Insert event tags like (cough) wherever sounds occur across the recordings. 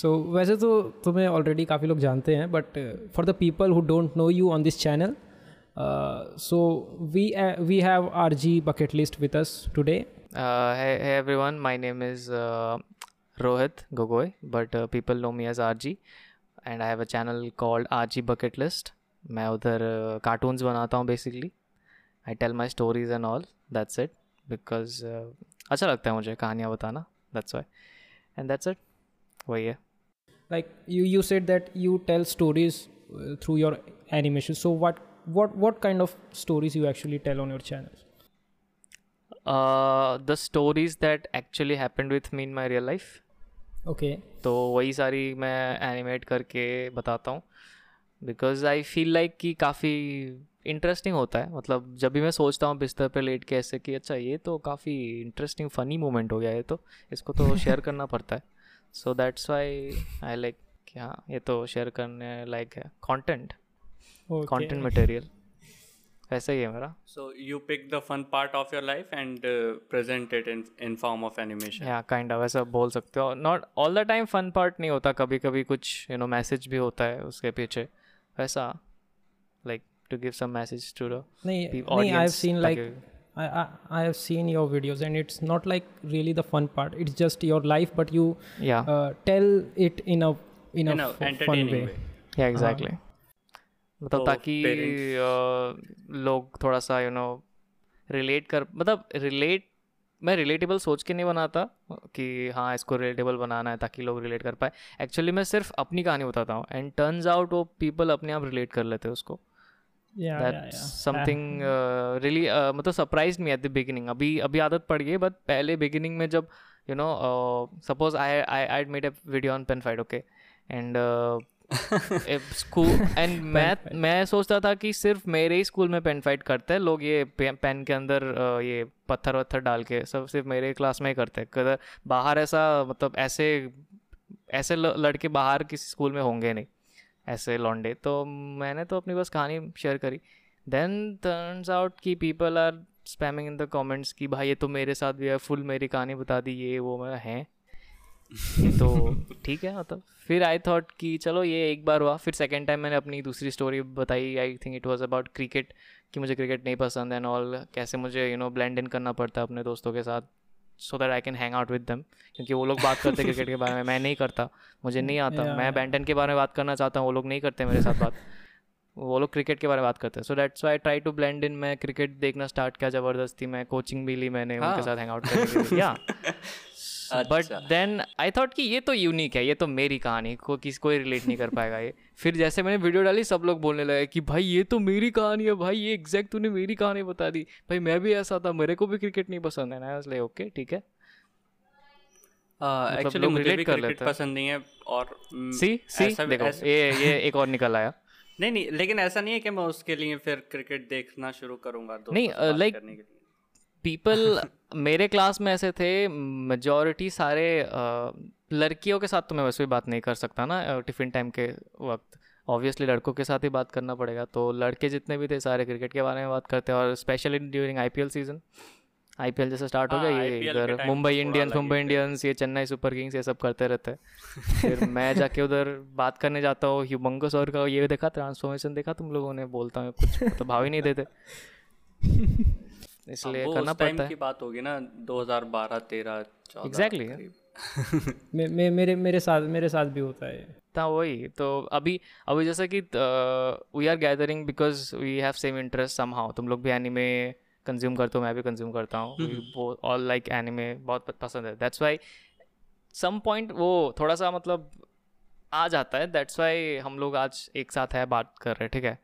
सो वैसे तो तुम्हें ऑलरेडी काफ़ी लोग जानते हैं but for the people who don't know you on this channel so we we have R G bucket list with us today hey everyone, my name is uh, Rohit Gogoi, but uh, people know me as RG, and I have a channel called RG Bucket List. मैं उधर cartoons बनाता हूँ basically I tell my stories and all that's it because अच्छा लगता है मुझे कहानियाँ बताना that's why and that's it वही है। Like you you said that you tell stories uh, through your animation. So what what what kind of stories you actually tell on your channel the stories that actually happened with me in my real life okay. तो वही सारी मैं animate करके बताता हूँ। Because I feel like कि काफ़ी interesting होता है। मतलब जब भी मैं सोचता हूँ बिस्तर पे लेट के ऐसे कि अच्छा ये तो काफ़ी इंटरेस्टिंग फ़नी मोमेंट हो गया ये तो। इसको तो (laughs) शेयर करना पड़ता है। So that's why I like हाँ ये तो शेयर करने लायक है। कंटेंट कंटेंट मटेरियल ऐसा ही है मेरा। So you pick the fun part of your life and uh, present it in in form of animation. या काइंड ऑफ़ ऐसा बोल सकते हो। Not all the time fun part नहीं होता। कभी कभी कुछ यू नो मैसेज भी होता है उसके पीछे। वैसा like to give some message to the nahi, the nahi, i have I, I i have seen your videos and it's not like really the fun part it's just your life but you या uh, tell it in a in a, In a f- fun entertaining way, way. या exactly मतलब तो ताकि parents- अ, लोग थोड़ा सा you know relate कर मतलब रिलेट मैं रिलेटेबल सोच के नहीं बनाता कि हाँ इसको रिलेटेबल बनाना है ताकि लोग रिलेट कर पाए एक्चुअली मैं सिर्फ़ अपनी कहानी बताता हूँ एंड टर्न्स आउट वो पीपल अपने आप रिलेट कर लेते हैं उसको yeah that's yeah yeah. Something really (laughs) मतलब surprise me at the beginning अभी अभी आदत पड़ गई बट पहले बिगिनिंग में जब you know suppose I I I made a video on pen fight okay and school and मैं मैं सोचता था कि सिर्फ़ मेरे ही स्कूल में पेन फाइट करते हैं लोग ये पेन के अंदर uh, ये पत्थर वत्थर डाल के सब सिर्फ़ मेरे क्लास में ही करते हैं। कदर बाहर ऐसा मतलब ऐसे ऐसे लड़के बाहर किसी स्कूल में होंगे नहीं। ऐसे लौंडे। तो मैंने तो अपनी बस कहानी शेयर करी। देन टर्न्स आउट कि people are spamming in the comments कि भाई ये तो मेरे साथ भी है फुल मेरी कहानी बता दी ये वो मैं है। तो (laughs) ठीक है मतलब। फिर आई थॉट कि चलो ये एक बार हुआ। फिर सेकेंड टाइम मैंने अपनी दूसरी स्टोरी बताई। I think it was about cricket कि मुझे क्रिकेट नहीं पसंद एंड ऑल कैसे मुझे यू नो ब्लेंड इन करना पड़ता है अपने दोस्तों के साथ। So that I can hang out with them क्योंकि वो लोग बात करते क्रिकेट के बारे में मैं नहीं करता। मुझे नहीं आता। Yeah, मैं. बैंटन के बारे में बात करना चाहता हूँ वो लोग नहीं करते मेरे साथ बात। वो लोग क्रिकेट के बारे में बात करते हैं। So that's I try to blend in मैं क्रिकेट देखना स्टार्ट किया ज़बरदस्ती। मैं कोचिंग भी ली मैंने उनके हाँ। साथ हैंग आउट करने के लिए। या (laughs) बट। देन आई थॉट कि ये तो यूनिक है ये तो मेरी कहानी को किसी कोई रिलेट नहीं कर पाएगा ये। (laughs) फिर जैसे मैंने वीडियो डाली सब लोग बोलने लगे कि भाई ये तो मेरी कहानी है भाई ये एग्जैक्ट तूने मेरी कहानी बता दी। भाई मैं भी ऐसा था मेरे को भी क्रिकेट नहीं पसंद है ना। ओके ठीक है। एक्चुअली लोग मुझे भी क्रिकेट पसंद नहीं है और सी सी देखो ये ये एक और निकल आया। (laughs) नहीं नहीं लेकिन ऐसा नहीं है कि मैं उसके लिए फिर क्रिकेट देखना शुरू करूँगा नहीं, से पीपल मेरे क्लास में ऐसे थे मेजॉरिटी सारे लड़कियों के साथ तो मैं वैसे भी बात नहीं कर सकता ना टिफ़िन टाइम के वक्त। ऑब्वियसली लड़कों के साथ ही बात करना पड़ेगा तो लड़के जितने भी थे सारे क्रिकेट के बारे में बात करते हैं और specially during IPL season IPL जैसे स्टार्ट हो हाँ, गया ये इधर मुंबई तो इंडियंस मुंबई इंडियंस ये चेन्नई सुपर किंग्स ये सब करते रहते हैं। फिर मैं जाके उधर बात करने जाता हूँ ह्यूमंगस और का ये देखा ट्रांसफॉर्मेशन देखा तुम लोगों ने? बोलता हूँ कुछ मतलब भाव ही नहीं देते। इसलिए वो करना उस पड़ता है। की बात होगी ना 2012 13 14 Exactly. करीब। (laughs) मे, मे, मेरे मेरे साथ मेरे साथ भी होता है था वही तो अभी अभी जैसे कि we are gathering because we have same interest somehow तुम लोग भी एनिमे कंज्यूम करते हो मैं भी कंज्यूम करता हूँ। वो ऑल लाइक एनिमे बहुत पसंद है। दैट्स वाई सम पॉइंट वो थोड़ा सा मतलब आ जाता है। दैट्स वाई हम लोग आज एक साथ है बात कर रहे हैं ठीक है?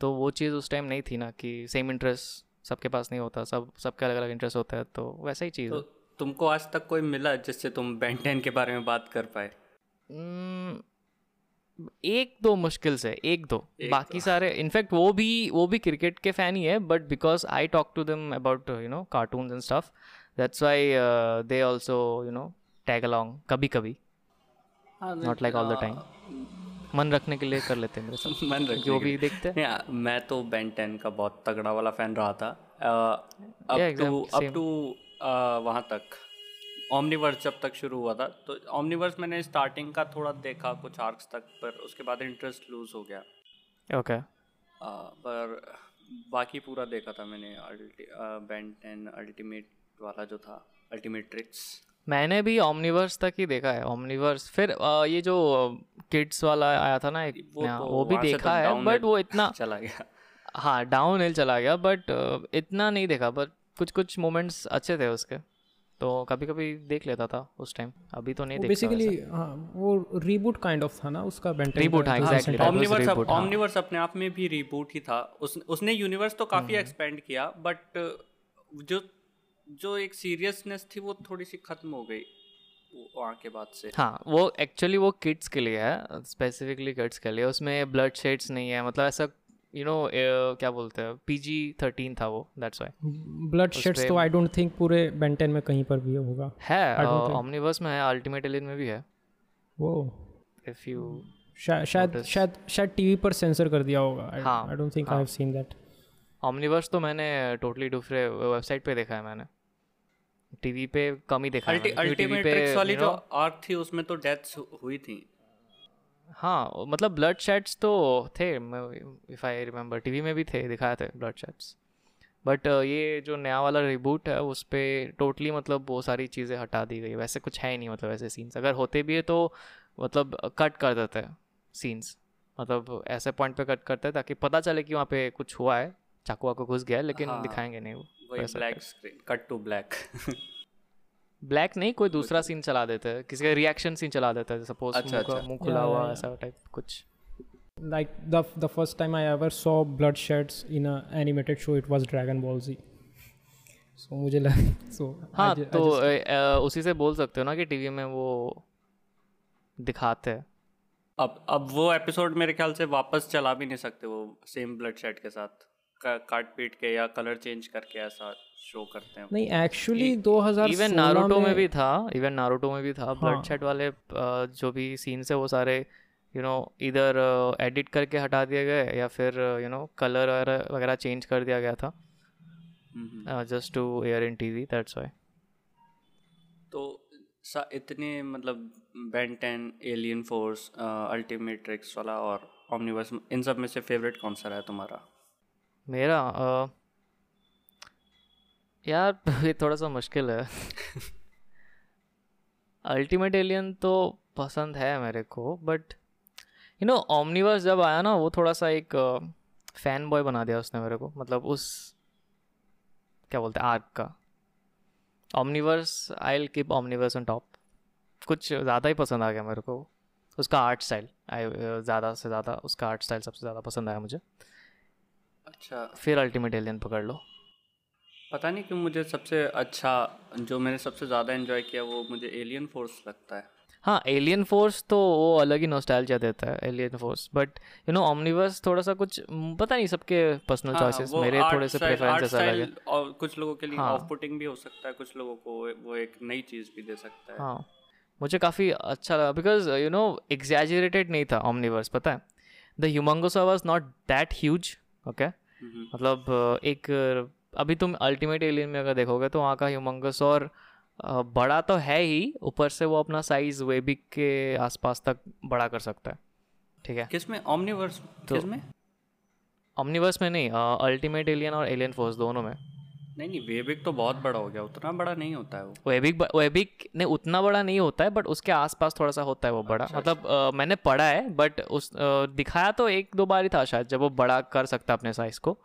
तो वो चीज़ उस टाइम नहीं थी ना कि सेम इंटरेस्ट सबके पास नहीं होता सब सबके अलग अलग इंटरेस्ट होता है तो वैसा ही चीज़ तो तुमको आज तक कोई मिला जिससे तुम बेंटेन के बारे में बात कर पाए? एक दो मुश्किल से एक दो। एक बाकी दो. सारे इनफैक्ट वो भी वो भी क्रिकेट के फ़ैन ही है but because I talk to them about you know cartoons and stuff that's why they also you know tag along कभी कभी not like all the time मन रखने के लिए कर लेते हैं मेरे साथ। (laughs) मन रखने जो भी देखते हैं। मैं तो बेन टेन का बहुत तगड़ा वाला फ़ैन रहा था। अप टू अप टू वहाँ तक। ओमनीवर्स जब तक शुरू हुआ था तो ओमनीवर्स मैंने स्टार्टिंग का थोड़ा देखा कुछ आर्क्स तक पर उसके बाद इंटरेस्ट लूज हो गया। ओके आ, पर बाकी पूरा देखा था मैंने बैन टेन अल्टीमेट वाला जो था अल्टीमेट ट्रिक्स मैंने भी ओमनिवर्स तक ही देखा है। ओमनिवर्स फिर अ, ये जो किड्स वाला आया था ना एक वो तो वो भी से तो देखा है बट वो इतना (laughs) चला गया। हाँ डाउन हिल चला गया बट इतना नहीं देखा बट कुछ कुछ मोमेंट्स अच्छे थे उसके। तो कभी कभी देख लेता था उस टाइम अभी तो नहीं देखता बेसिकली हाँ वो रीबूट काइंड ऑफ़ था ना उसका बेंटेन Reboot, हाँ, was ओमनीवर्स हाँ। ओमनीवर्स अपने आप में भी रीबूट ही था। उस उसने यूनिवर्स तो हम्म। काफ़ी एक्सपेंड किया बट जो जो एक सीरियसनेस थी वो थोड़ी सी खत्म हो गई वहाँ के बाद से। हाँ वो एक्चुअली वो किड्स के लिए है स्पेसिफिकली किड्स के लिए। उसमें ब्लड शेड्स नहीं है मतलब ऐसा यू नो क्या बोलते हैं पीजी थर्टीन था वो दैट्स वाई ब्लड शेड्स तो आई डोंट थिंक पूरे बेंटेन में कहीं पर भी होगा। है think- ओमनिवर्स में है अल्टीमेट एलियन में भी है। वो इफ़ यू शायद शायद शायद टीवी पर सेंसर कर दिया होगा। I don't think I have seen that Omniverse तो मैंने टोटली दूसरे वेबसाइट पे देखा है मैंने। टीवी पे कम ही देखा है TV अल्टीमेट ट्रिक्स वाली जो आर्क थी उसमें तो डेथ्स हुई थी। हाँ मतलब ब्लड शेड्स तो थे इफ़ आई रिमेम्बर टीवी में भी थे दिखाए थे ब्लड शेड्स बट ये जो नया वाला रिबूट है उस पर टोटली मतलब वो सारी चीज़ें हटा दी गई। वैसे कुछ है ही नहीं मतलब ऐसे सीन्स अगर होते भी है तो मतलब कट कर देते हैं सीन्स मतलब ऐसे पॉइंट पे कट करते हैं ताकि पता चले कि वहाँ पे कुछ हुआ है। चाकू वाकू घुस गया लेकिन हाँ। दिखाएँगे नहीं वो। Black screen cut to black black नहीं कोई दूसरा सीन चला देते हैं। किसी का रिएक्शन सीन चला देता है सपोज़ अच्छा, अच्छा। मुँह खुला हुआ ऐसा टाइप कुछ। Like the the first time I ever saw blood sheds in a animated show, it was Dragon Ball Z. So मुझे लगा so हाँ I, ju- I तो just, अ, अ, उसी से बोल सकते हो ना कि टीवी में वो दिखाते हैं। अब अब वो एपिसोड मेरे ख्याल से वापस चला भी नहीं सकते वो सेम ब्लड शेड के साथ। काट पीट के या कलर चेंज करके ऐसा शो करते हैं नहीं एक्चुअली 2016 इवन नारुतो में भी था इवन नारुतो में भी था हाँ। ब्लड शेड वाले जो भी सीन्स है वो सारे यू नो इधर एडिट करके हटा दिए गए या फिर यू नो कलर वगैरह चेंज कर दिया गया था। Just to air in TV that's why तो सा इतने मतलब Ben ten Alien Force Ultimate tricks वाला और ओमनिवर्स इन सब में से फेवरेट कौन सा रहा है तुम्हारा मेरा अ, यार (laughs) ये थोड़ा सा मुश्किल है। (laughs) अल्टीमेट एलियन तो पसंद है मेरे को बट यू नो ओमनिवर्स जब आया ना वो थोड़ा सा एक फ़ैन बॉय बना दिया उसने मेरे को। मतलब उस क्या बोलते हैं आर्क का। Omniverse I will keep Omniverse on top कुछ ज़्यादा ही पसंद आ गया मेरे को। उसका आर्ट स्टाइल आई ज़्यादा से ज़्यादा उसका आर्ट स्टाइल सबसे ज़्यादा पसंद आया मुझे। अच्छा। फिर अल्टीमेट एलियन पकड़ लो। पता नहीं क्यों मुझे सबसे अच्छा जो मैंने सबसे ज़्यादा एंजॉय किया वो मुझे एलियन फोर्स लगता है। हाँ एलियन फोर्स तो वो अलग ही नोस्टैल्जिया देता है Alien Force but you know Omniverse थोड़ा सा कुछ पता नहीं सबके पर्सनल हाँ, चॉइसेस वो मेरे थोड़े से प्रेफरेंसेस अलग है। और कुछ लोगों के लिए हाँ। ऑफ़ पुटिंग भी हो सकता है कुछ लोगों को वो एक नई चीज़ भी दे सकता है। हाँ। मुझे काफ़ी अच्छा लगा बिकॉज़ यू नो एग्जैजरेटेड नहीं था ओमनिवर्स पता है? The Humungousaur was not that huge okay? Hmm. मतलब एक अभी तुम अल्टीमेट एलियन में अगर देखोगे तो वहाँ का ह्यूमंगस और बड़ा तो है ही ऊपर से वो अपना साइज़ वेबिक के आसपास तक बड़ा कर सकता है। ठीक है? किसमें? ओमनिवर्स तो- किसमें ओमनिवर्स में नहीं अल्टीमेट एलियन और एलियन फोर्स दोनों में। नहीं नहीं वेबिक तो बहुत बड़ा हो गया उतना बड़ा नहीं होता है वो। वेबिक वेबिक ने उतना बड़ा नहीं होता है बट उसके आसपास थोड़ा सा होता है वो बड़ा। अच्छा, मतलब अ, मैंने पढ़ा है बट उस अ, दिखाया तो एक दो बार ही था शायद जब वो बड़ा कर सकता अपने साइज़ को।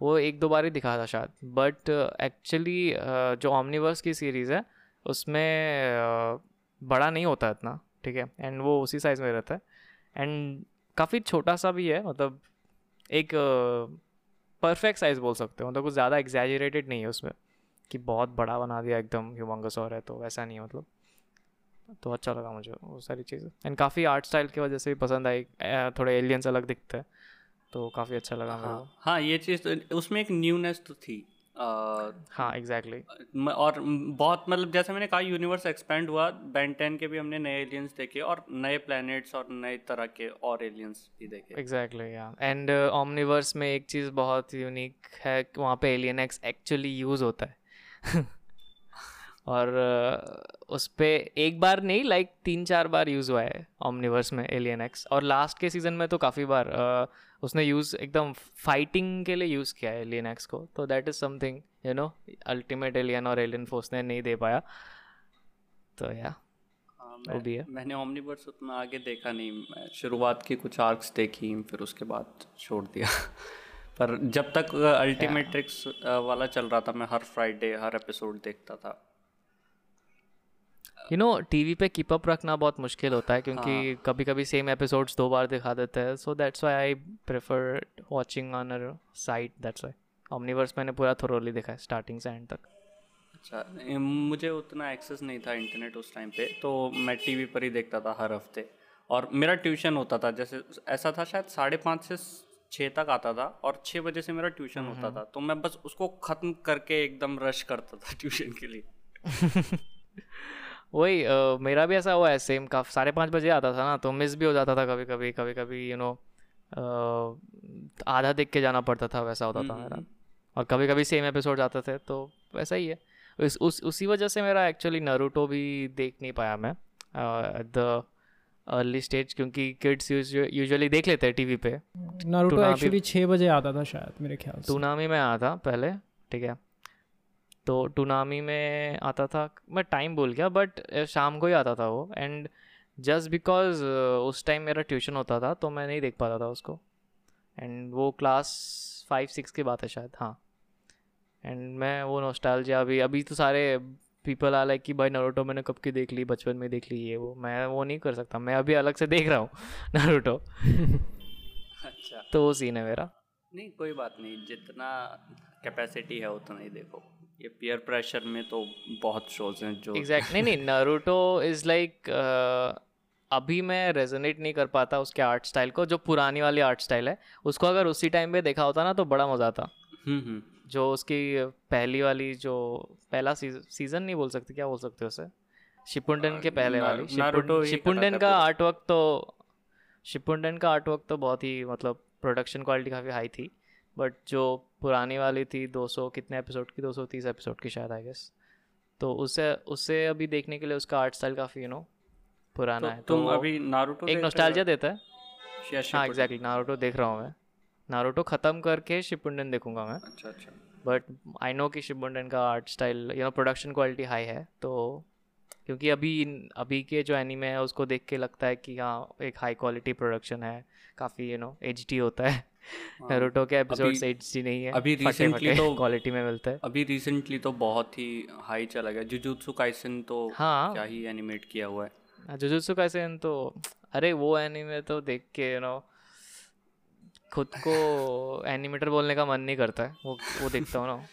वो एक दो बार ही दिखाया था शायद बट एक्चुअली जो ओमनिवर्स की सीरीज़ है उसमें बड़ा नहीं होता इतना ठीक है? एंड वो उसी साइज़ में रहता है। एंड काफ़ी छोटा सा भी है मतलब एक परफेक्ट साइज़ बोल सकते हो मतलब कुछ ज़्यादा एग्जैजरेटेड नहीं है उसमें कि बहुत बड़ा बना दिया एकदम ह्यूमंगस और है तो वैसा नहीं है मतलब। तो अच्छा लगा मुझे वो सारी चीज़ें। एंड काफ़ी आर्ट स्टाइल की वजह से भी पसंद आई थोड़े एलियंस अलग दिखते हैं तो काफ़ी अच्छा लगा हाँ हाँ ये चीज़ तो उसमें एक न्यूनेस तो थी। हाँ एग्जैक्टली म- और बहुत मतलब जैसे मैंने कहा यूनिवर्स एक्सपेंड हुआ। बेन टेन के भी हमने नए एलियंस देखे और नए प्लैनेट्स और नए तरह के और एलियंस भी देखे। एग्जैक्टली या एंड ओमनिवर्स में एक चीज़ बहुत यूनिक है कि वहाँ पे एलियन एक्स एक्चुअली यूज़ होता है। (laughs) और uh, उस पर एक बार नहीं लाइक like, तीन चार बार यूज़ हुआ है ओमनिवर्स में एलियन एक्स और लास्ट के सीज़न में तो काफ़ी बार uh, उसने यूज़ एकदम फाइटिंग के लिए यूज़ किया है एलियन एक्स को। तो that is something you know Ultimate Alien और एलियन फोर्स ने नहीं दे पाया। तो या हाँ, वो भी है। मैंने ओमनीवर्स उतना आगे देखा नहीं। मैं शुरुआत की कुछ आर्क्स देखी फिर उसके बाद छोड़ दिया। पर जब तक अल्टीमेट ट्रिक्स वाला चल रहा था मैं हर फ्राइडे हर एपिसोड देखता था। यू नो टीवी पे कीप अप रखना बहुत मुश्किल होता है क्योंकि हाँ. कभी कभी सेम एपिसोड्स दो बार दिखा देते हैं so that's why I prefer watching on a site that's why Omniverse मैंने पूरा थोरोली देखा है स्टार्टिंग से एंड तक। अच्छा मुझे उतना एक्सेस नहीं था इंटरनेट उस टाइम पे तो मैं टीवी पर ही देखता था हर हफ़्ते। और मेरा ट्यूशन होता था जैसे ऐसा था शायद साढ़े पाँच से छः तक आता था और छः बजे से मेरा ट्यूशन होता था तो मैं बस उसको ख़त्म करके एकदम रश करता था (laughs) ट्यूशन के लिए। (laughs) वही uh, मेरा भी ऐसा हुआ है सेम का साढ़े पाँच बजे आता था ना तो मिस भी हो जाता था कभी कभी कभी कभी यू नो आधा देख के जाना पड़ता था वैसा होता था मेरा। और कभी कभी सेम एपिसोड आते थे तो वैसा ही है। उस, उस उसी वजह से मेरा एक्चुअली नरूटो भी देख नहीं पाया मैं एट द अर्ली स्टेज क्योंकि किड्स यूजुअली देख लेते हैं टीवी पे। नारुतो एक्चुअली छः बजे आता था शायद मेरे ख्याल से। टूनामी में आया था पहले ठीक है। तो टूनामी में आता था मैं टाइम बोल गया बट शाम को ही आता था वो एंड जस्ट बिकॉज़ उस टाइम मेरा ट्यूशन होता था तो मैं नहीं देख पाता था उसको। एंड वो क्लास फाइव सिक्स की बात है शायद हाँ। एंड मैं वो नोस्टालजिया अभी अभी तो सारे पीपल आ लाइक कि भाई नरोटो मैंने कब की देख ली बचपन में देख ली ये वो मैं वो नहीं कर सकता मैं अभी अलग से देख रहा हूँ (laughs) नरोटो अच्छा। तो वो सीन है मेरा। नहीं कोई बात नहीं जितना कैपेसिटी है उतना ही देखो। ये पीयर प्रेशर में तो बहुत शोज़ हैं जो एग्जैक्ट नहीं नहीं नरूटो इज़ लाइक अभी मैं रेजोनेट नहीं कर पाता उसके आर्ट स्टाइल को जो पुरानी वाली आर्ट स्टाइल है। उसको अगर उसी टाइम पे देखा होता ना तो बड़ा मज़ा आता। हम्म हम्म। जो उसकी पहली वाली जो पहला सीज़न नहीं बोल सकते क्या बोल सकते उसे? शिपुंडन के पहले वाली। शिपुंडन का आर्ट वर्क तो शिपुंडन का आर्ट वर्क तो बहुत ही मतलब प्रोडक्शन क्वालिटी काफ़ी हाई थी। बट जो पुरानी वाली थी 200 कितने एपिसोड की? 230 एपिसोड की शायद आई गेस तो उससे उससे अभी देखने के लिए उसका आर्ट स्टाइल काफ़ी यू नो पुराना तो है। तुम तो अभी नारुतो एक नोस्टैल्जिया देता है। हाँ एग्जैक्टली नारुतो देख रहा हूँ मैं। नारुतो ख़त्म करके शिपुंडन देखूँगा मैं। अच्छा अच्छा। बट आई नो कि शिवबंडन का art style you know production quality high है तो क्योंकि अभी अभी के जो एनीमे है उसको देख के लगता है कि हाँ एक हाई क्वालिटी प्रोडक्शन है काफ़ी यू नो एच होता है। नारुतो के एपिसोड्स एच नहीं है अभी फटे तो- क्वालिटी में मिलता है। अभी रिसेंटली तो बहुत ही हाई चला गया। जुजुत्सु काइसन तो हाँ। क्या ही एनिमेट किया हुआ है। जुजुत्सु काइसेन तो अरे वो एनिमे तो देख के यू नो खुद को (laughs) एनिमेटर बोलने का मन नहीं करता है। वो वो देखता हूँ ना।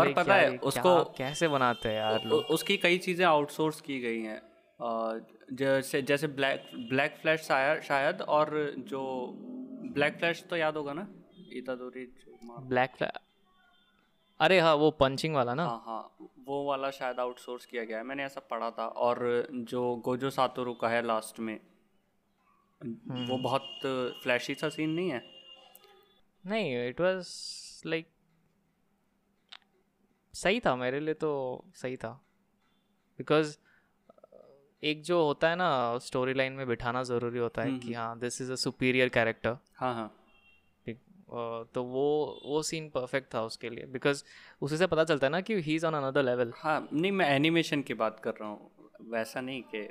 और पता है, उसको- कैसे बनाते हैं यार लोग? उसकी कई चीज़ें आउटसोर्स की गई हैं। जैसे जैसे ब्लैक ब्लैक फ्लैश शायद और जो ब्लैक फ्लैश तो याद होगा ना? इतादोरी ब्लैक फ्लैग अरे हाँ वो पंचिंग वाला ना? हाँ हाँ वो वाला शायद आउटसोर्स किया गया है। मैंने ऐसा पढ़ा था और जो गोजो सातोरु का है लास्ट में वो बहुत फ्लैशी सा सीन नहीं है? नहीं इट वाज लाइक सही था मेरे लिए तो सही था। बिकॉज़ एक जो होता है ना स्टोरी लाइन में बिठाना ज़रूरी होता है कि हाँ this is a superior character हाँ हाँ। तो वो वो सीन परफेक्ट था उसके लिए। बिकॉज़ उसी से पता चलता है ना कि he is on another level हाँ नहीं मैं एनिमेशन की बात कर रहा हूँ। वैसा नहीं कि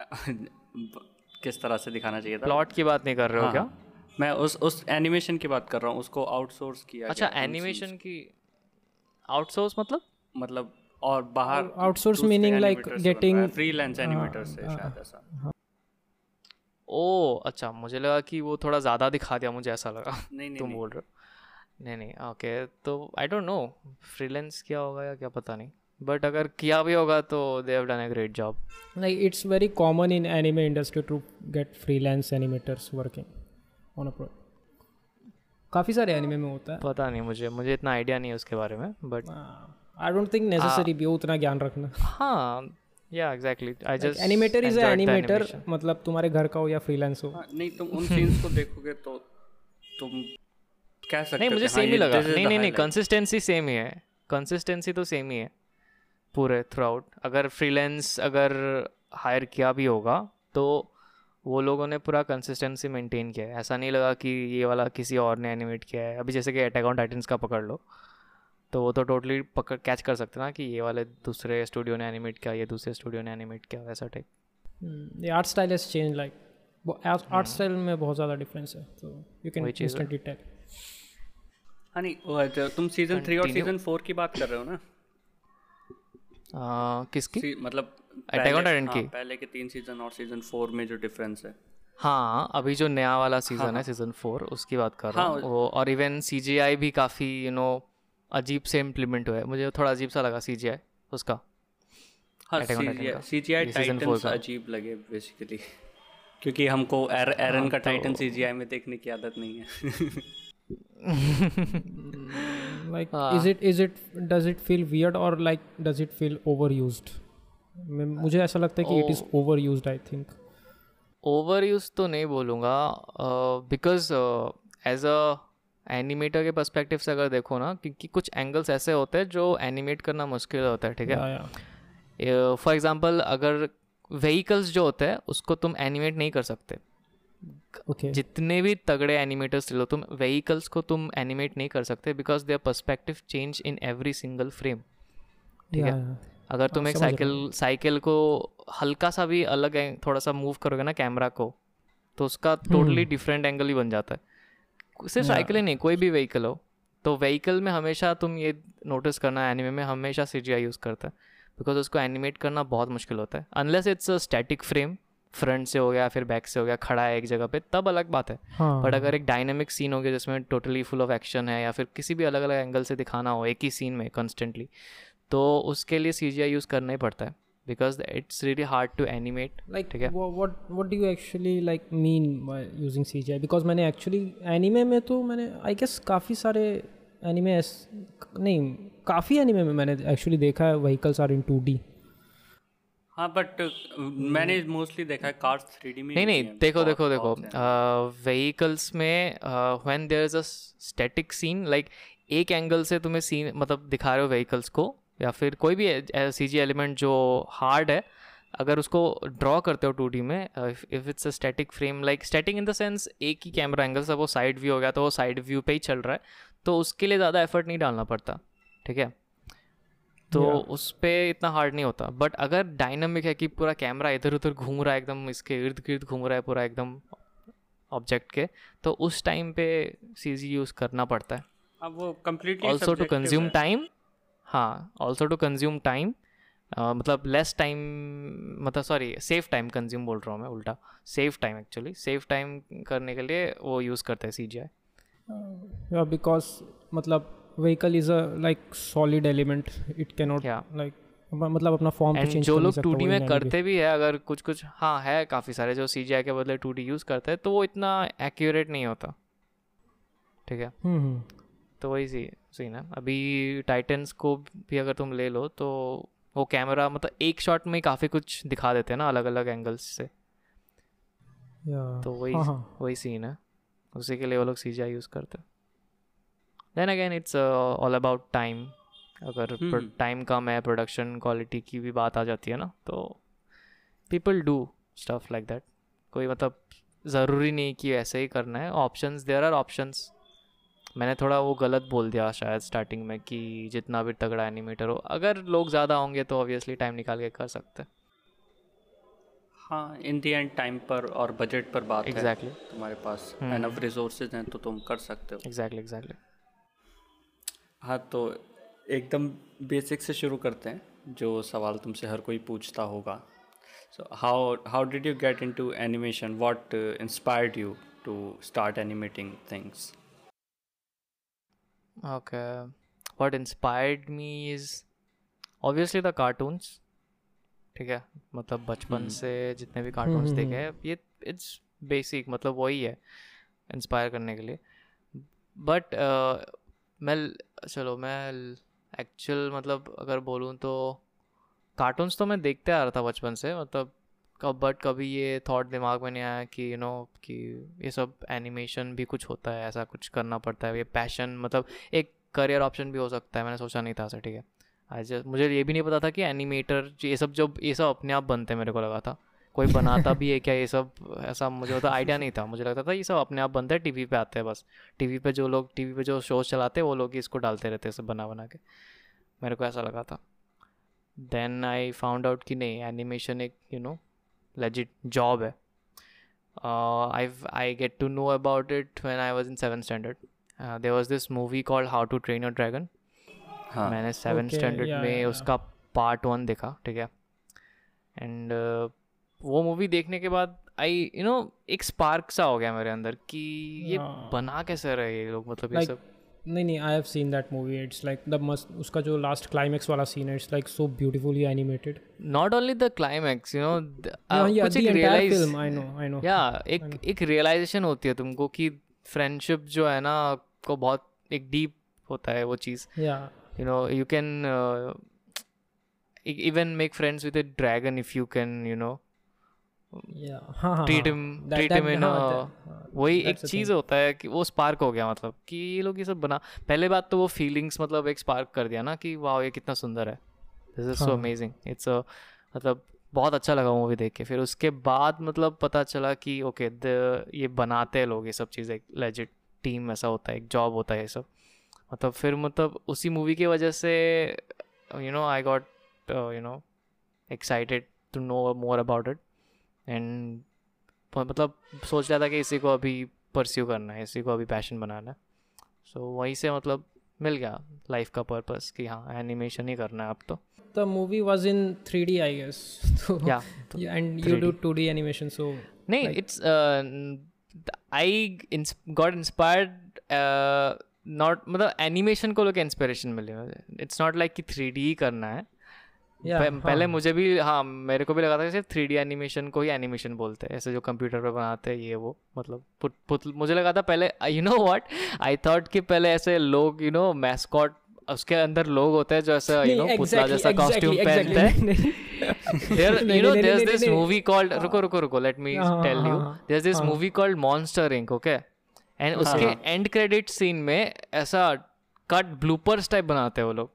(laughs) किस तरह से दिखाना चाहिए था। प्लॉट की बात नहीं कर रहे हो हाँ, क्या? हाँ। मैं उस उस एनिमेशन की बात कर रहा हूँ उसको आउटसोर्स किया अच्छा एनिमेशन की आउटसोर्स मतलब? मतलब और बाहर outsource meaning like getting- freelance animator से शायद ऐसा। ओ अच्छा मुझे लगा कि वो थोड़ा ज़्यादा दिखा दिया मुझे ऐसा लगा। नहीं नहीं तुम नहीं। बोल रहे हो? नहीं नहीं ओके तो आई डोंट नो फ्रीलांस किया होगा या क्या पता नहीं। बट अगर किया भी होगा तो they have done a great job like it's very common in anime industry to get freelance animators working on a project काफ़ी सारे एनिमे में होता है। पता नहीं मुझे मुझे इतना आइडिया नहीं है उसके बारे में but I don't think necessary भी हो उतना ज्ञान रखना। हाँ या exactly I just animator is animator मतलब तुम्हारे घर का हो या फ्रीलांस हो। हाँ, नहीं तुम उन सीन्स को देखोगे तो तुम कह सकते नहीं मुझे हाँ, सेम ही लगा। नहीं नहीं नहीं कंसिस्टेंसी सेम ही है। कंसिस्टेंसी तो सेम ही है पूरे थ्रू आउट अगर फ्रीलांस अगर हायर किया भी होगा तो वो लोगों ने पूरा कंसिस्टेंसी मेंटेन किया है। ऐसा नहीं लगा कि ये वाला किसी और ने एनिमेट किया है। अभी जैसे कि अटैक ऑन टाइटन्स का पकड़ लो तो वो तो टोटली पकड़ कैच कर सकते ना कि ये वाले दूसरे स्टूडियो ने एनिमेट किया ये दूसरे स्टूडियो ने एनिमेट किया वैसा टाइप ये art style has change like art style में बहुत ज़्यादा डिफरेंस है तो यू कैन। इंस्टेंटली टेल हाँ। नहीं वो तुम सीज़न थ्री और सीज़न फोर की बात कर रहे हो ना? आ, किसकी? मतलब पहले- Titan हाँ, की? पहले के तीन सीज़न और सीज़न फोर में जो डिफरेंस है हाँ अभी जो नया वाला सीज़न हाँ, है सीज़न फोर उसकी बात कर रहा हूँ वो और इवन सी भी काफ़ी यू नो अजीब से इम्प्लीमेंट हुआ है मुझे थोड़ा अजीब सा लगा सी उसका हाँ का। जी आई ये season four टाइटन्स का। अजीब लगे बेसिकली क्योंकि हमको एर, एरन हाँ, का तो टाइटन सी जी आई में देखने की आदत नहीं है (laughs) like हाँ। is it is it does it feel weird or like does it feel overused मैं- मुझे ऐसा लगता है कि it is over use I think over use तो नहीं बोलूँगा बिकॉज़ एज अ एनिमेटर के पर्सपेक्टिव से अगर देखो ना क्योंकि कुछ एंगल्स ऐसे होते हैं जो एनिमेट करना मुश्किल होता है ठीक है? फॉर एग्ज़ाम्पल अगर व्हीकल्स जो होते हैं उसको तुम एनिमेट नहीं कर सकते। ओके जितने भी तगड़े एनिमेटर्स ले लो तुम व्हीकल्स को तुम एनिमेट नहीं कर सकते because their perspective change in every single frame ठीक है? अगर तुम एक साइकिल साइकिल को हल्का सा भी अलग थोड़ा सा मूव करोगे ना कैमरा को तो उसका टोटली डिफरेंट एंगल ही बन जाता है। सिर्फ़ साइकिल ही नहीं कोई भी व्हीकल हो तो व्हीकल में हमेशा तुम ये नोटिस करना एनिमे में हमेशा सी यूज़ करता है बिकॉज़ उसको एनिमेट करना बहुत मुश्किल होता है। Unless it's a static frame front से हो गया फिर बैक से हो गया खड़ा है एक जगह पे तब अलग बात है। हाँ। बट अगर एक डायनेमिक सीन हो गया जिसमें टोटली फुल ऑफ़ एक्शन है या फिर किसी भी अलग अलग एंगल से दिखाना हो एक ही सीन में कॉन्स्टेंटली तो उसके लिए सी जी आई यूज़ करना ही पड़ता है because it's really hard to animate like ठीक है? what what what do you actually like mean by using CGI because मैंने actually anime में तो मैंने I guess काफ़ी सारे एनिमे नहीं काफ़ी एनिमे में मैंने एक्चुअली देखा है व्हीकल्स आर इन 2D हाँ बट मैंने मोस्टली देखा है कार्स थ्री डी में नहीं नहीं देखो देखो देखो व्हीकल्स में when there is a static scene like एक एंगल से तुम्हें सीन मतलब दिखा रहे हो व्हीकल्स को या फिर कोई भी सी जी एलिमेंट जो हार्ड है अगर उसको ड्रॉ करते हो टू डी में if it's a static frame like static in the sense एक ही कैमरा एंगल से वो साइड व्यू हो गया तो वो साइड व्यू पे ही चल रहा है तो उसके लिए ज़्यादा एफर्ट नहीं डालना पड़ता ठीक है? तो yeah. उस पर इतना हार्ड नहीं होता बट अगर डायनामिक है कि पूरा कैमरा इधर उधर घूम रहा है एकदम इसके इर्द गिर्द घूम रहा है पूरा एकदम ऑब्जेक्ट के तो उस टाइम पे सी जी यूज़ करना पड़ता है। अब वो completely also to consume time हाँ ऑल्सो टू कंज्यूम टाइम मतलब लेस टाइम मतलब सॉरी सेफ़ टाइम कंज्यूम बोल रहा हूँ मैं उल्टा। Save time actually save time करने के लिए वो यूज़ करते हैं सी जी आई बिकॉज़ मतलब vehicle is a like solid element. It cannot Yeah. like मतलब अपना फॉर्म तो जो लोग टू डी में करते भी है अगर कुछ कुछ हाँ है काफ़ी सारे जो सी जी आई के बदले टू डी यूज़ करते हैं तो वो इतना एक्यूरेट नहीं होता। ठीक है? हम्म हम्म। तो वही सी सीन है अभी टाइटन्स को भी अगर तुम ले लो तो वो कैमरा मतलब एक शॉट में ही काफ़ी कुछ दिखा देते हैं ना अलग अलग एंगल्स से तो वही हाँ हाँ। वही सीन है। उसी के लिए वो लोग सी यूज़ करते हैं। Then again it's all about time अगर हम्म। टाइम कम है प्रोडक्शन क्वालिटी की भी बात आ जाती है ना तो people do stuff like that कोई मतलब ज़रूरी नहीं कि ऐसे ही करना है। ऑप्शंस देर आर ऑप्शंस मैंने थोड़ा वो गलत बोल दिया शायद स्टार्टिंग में कि जितना भी तगड़ा एनिमेटर हो। अगर लोग ज़्यादा होंगे तो ऑब्वियसली टाइम निकाल के कर सकते। हैं हाँ इन दी एंड टाइम पर और बजट पर बात है। एग्जैक्टली तुम्हारे पास हम्म। एनफ रिसोर्सेज हैं तो तुम कर सकते हो। एग्जैक्टली एग्जैक्टली हाँ तो एकदम बेसिक से शुरू करते हैं जो सवाल तुमसे हर कोई पूछता होगा। So how how did you get into animation what inspired you to start animating things Okay. What inspired me is obviously the cartoons. ठीक है मतलब बचपन से जितने भी कार्टून्स देखे हैं ये इट्स बेसिक मतलब वही है इंस्पायर करने के लिए बट मैं चलो मैं एक्चुअल मतलब अगर बोलूँ तो कार्टून्स तो मैं देखते आ रहा था बचपन से मतलब कब बट कभी ये थॉट दिमाग में नहीं आया कि यू नो कि ये सब एनिमेशन भी कुछ होता है, ऐसा कुछ करना पड़ता है, ये पैशन मतलब एक करियर ऑप्शन भी हो सकता है, मैंने सोचा नहीं था ऐसा, ठीक है। आई जस्ट मुझे ये भी नहीं पता था कि एनिमेटर ये सब जब, ये सब अपने आप बनते मेरे को लगा था। कोई बनाता भी है क्या ये सब, ऐसा मुझे तो आइडिया नहीं था। मुझे लगता था ये सब अपने आप बनते हैं टीवी पे आते हैं बस। टीवी पे जो लोग टीवी पे जो शोज़ चलाते हैं, वो लोग ही इसको डालते रहते हैं सब बना बना के। मेरे को ऐसा लगा था। देन आई फाउंड आउट कि नहीं एनिमेशन एक यू नो लेजिट जॉब है. I I get to know about it when I was in seven standard there was this movie called How to Train Your Dragon हाँ. मैंने seven Okay, standard yeah, में yeah, उसका part one देखा ठीक है? And वो मूवी देखने के बाद आई यू नो एक स्पार्क सा हो गया मेरे अंदर कि ये हाँ। बना कैसे रहे ये लोग? मतलब ये सब। नहीं नहीं I have seen that movie it's like the must उसका जो लास्ट क्लाइमेक्स वाला सीन है it's like so beautifully animated not only the climax you know या कुछ एक realise I know I know या एक एक रियलाइजेशन होती है तुमको कि फ्रेंडशिप जो है ना को बहुत एक डीप होता है वो चीज़. या uh, e- even make friends with a dragon if you can you know. या हाँ (laughs) that- हाँ, वही एक चीज़ होता है कि वो स्पार्क हो गया मतलब कि ये लोग ये सब बना पहले बात तो वो फीलिंग्स मतलब एक स्पार्क कर दिया ना कि वाह ये कितना सुंदर है। This is so. Amazing it's मतलब बहुत अच्छा लगा मूवी देख के। फिर उसके बाद मतलब पता चला कि ओके ये बनाते हैं लोग ये सब चीज़ें। एक लेजिट टीम ऐसा होता है एक जॉब होता है ये सब। मतलब फिर मतलब उसी मूवी की वजह से you know I got you know excited to know more about it and मतलब सोच रहा था कि इसी को अभी परस्यू करना है इसी को अभी पैशन बनाना है। सो so, वहीं से मतलब मिल गया लाइफ का पर्पस कि हाँ एनिमेशन ही करना है अब तो। The movie was in 3D I guess. (laughs) So या and you do 2D animation so नहीं it's I got inspired not मतलब एनिमेशन को लोग इंस्पिरेशन मिली मुझे। इट्स नॉट लाइक कि थ्री ही करना है। Yeah पह- पहले हाँ, मुझे भी हाँ मेरे को भी लगा था कि सिर्फ़ थ्री डी एनिमेशन को ही एनिमेशन बोलते हैं ऐसे जो कंप्यूटर पे बनाते हैं ये वो मतलब पुत, पुत, मुझे लगा था पहले you know what I thought कि पहले ऐसे लोग यू नो मैस्कॉट उसके अंदर लोग होते हैं जो ऐसा यू नो पुतला जैसा कॉस्ट्यूम पहनते हैं। know नहीं, there's नहीं, this नहीं, movie called रुको रुको रुको tell हाँ, you. हाँ, there's this हाँ। movie called Monster Inc okay? And उसके एंड क्रेडिट सीन में ऐसा कट ब्लूपर्स टाइप बनाते हैं वो लोग।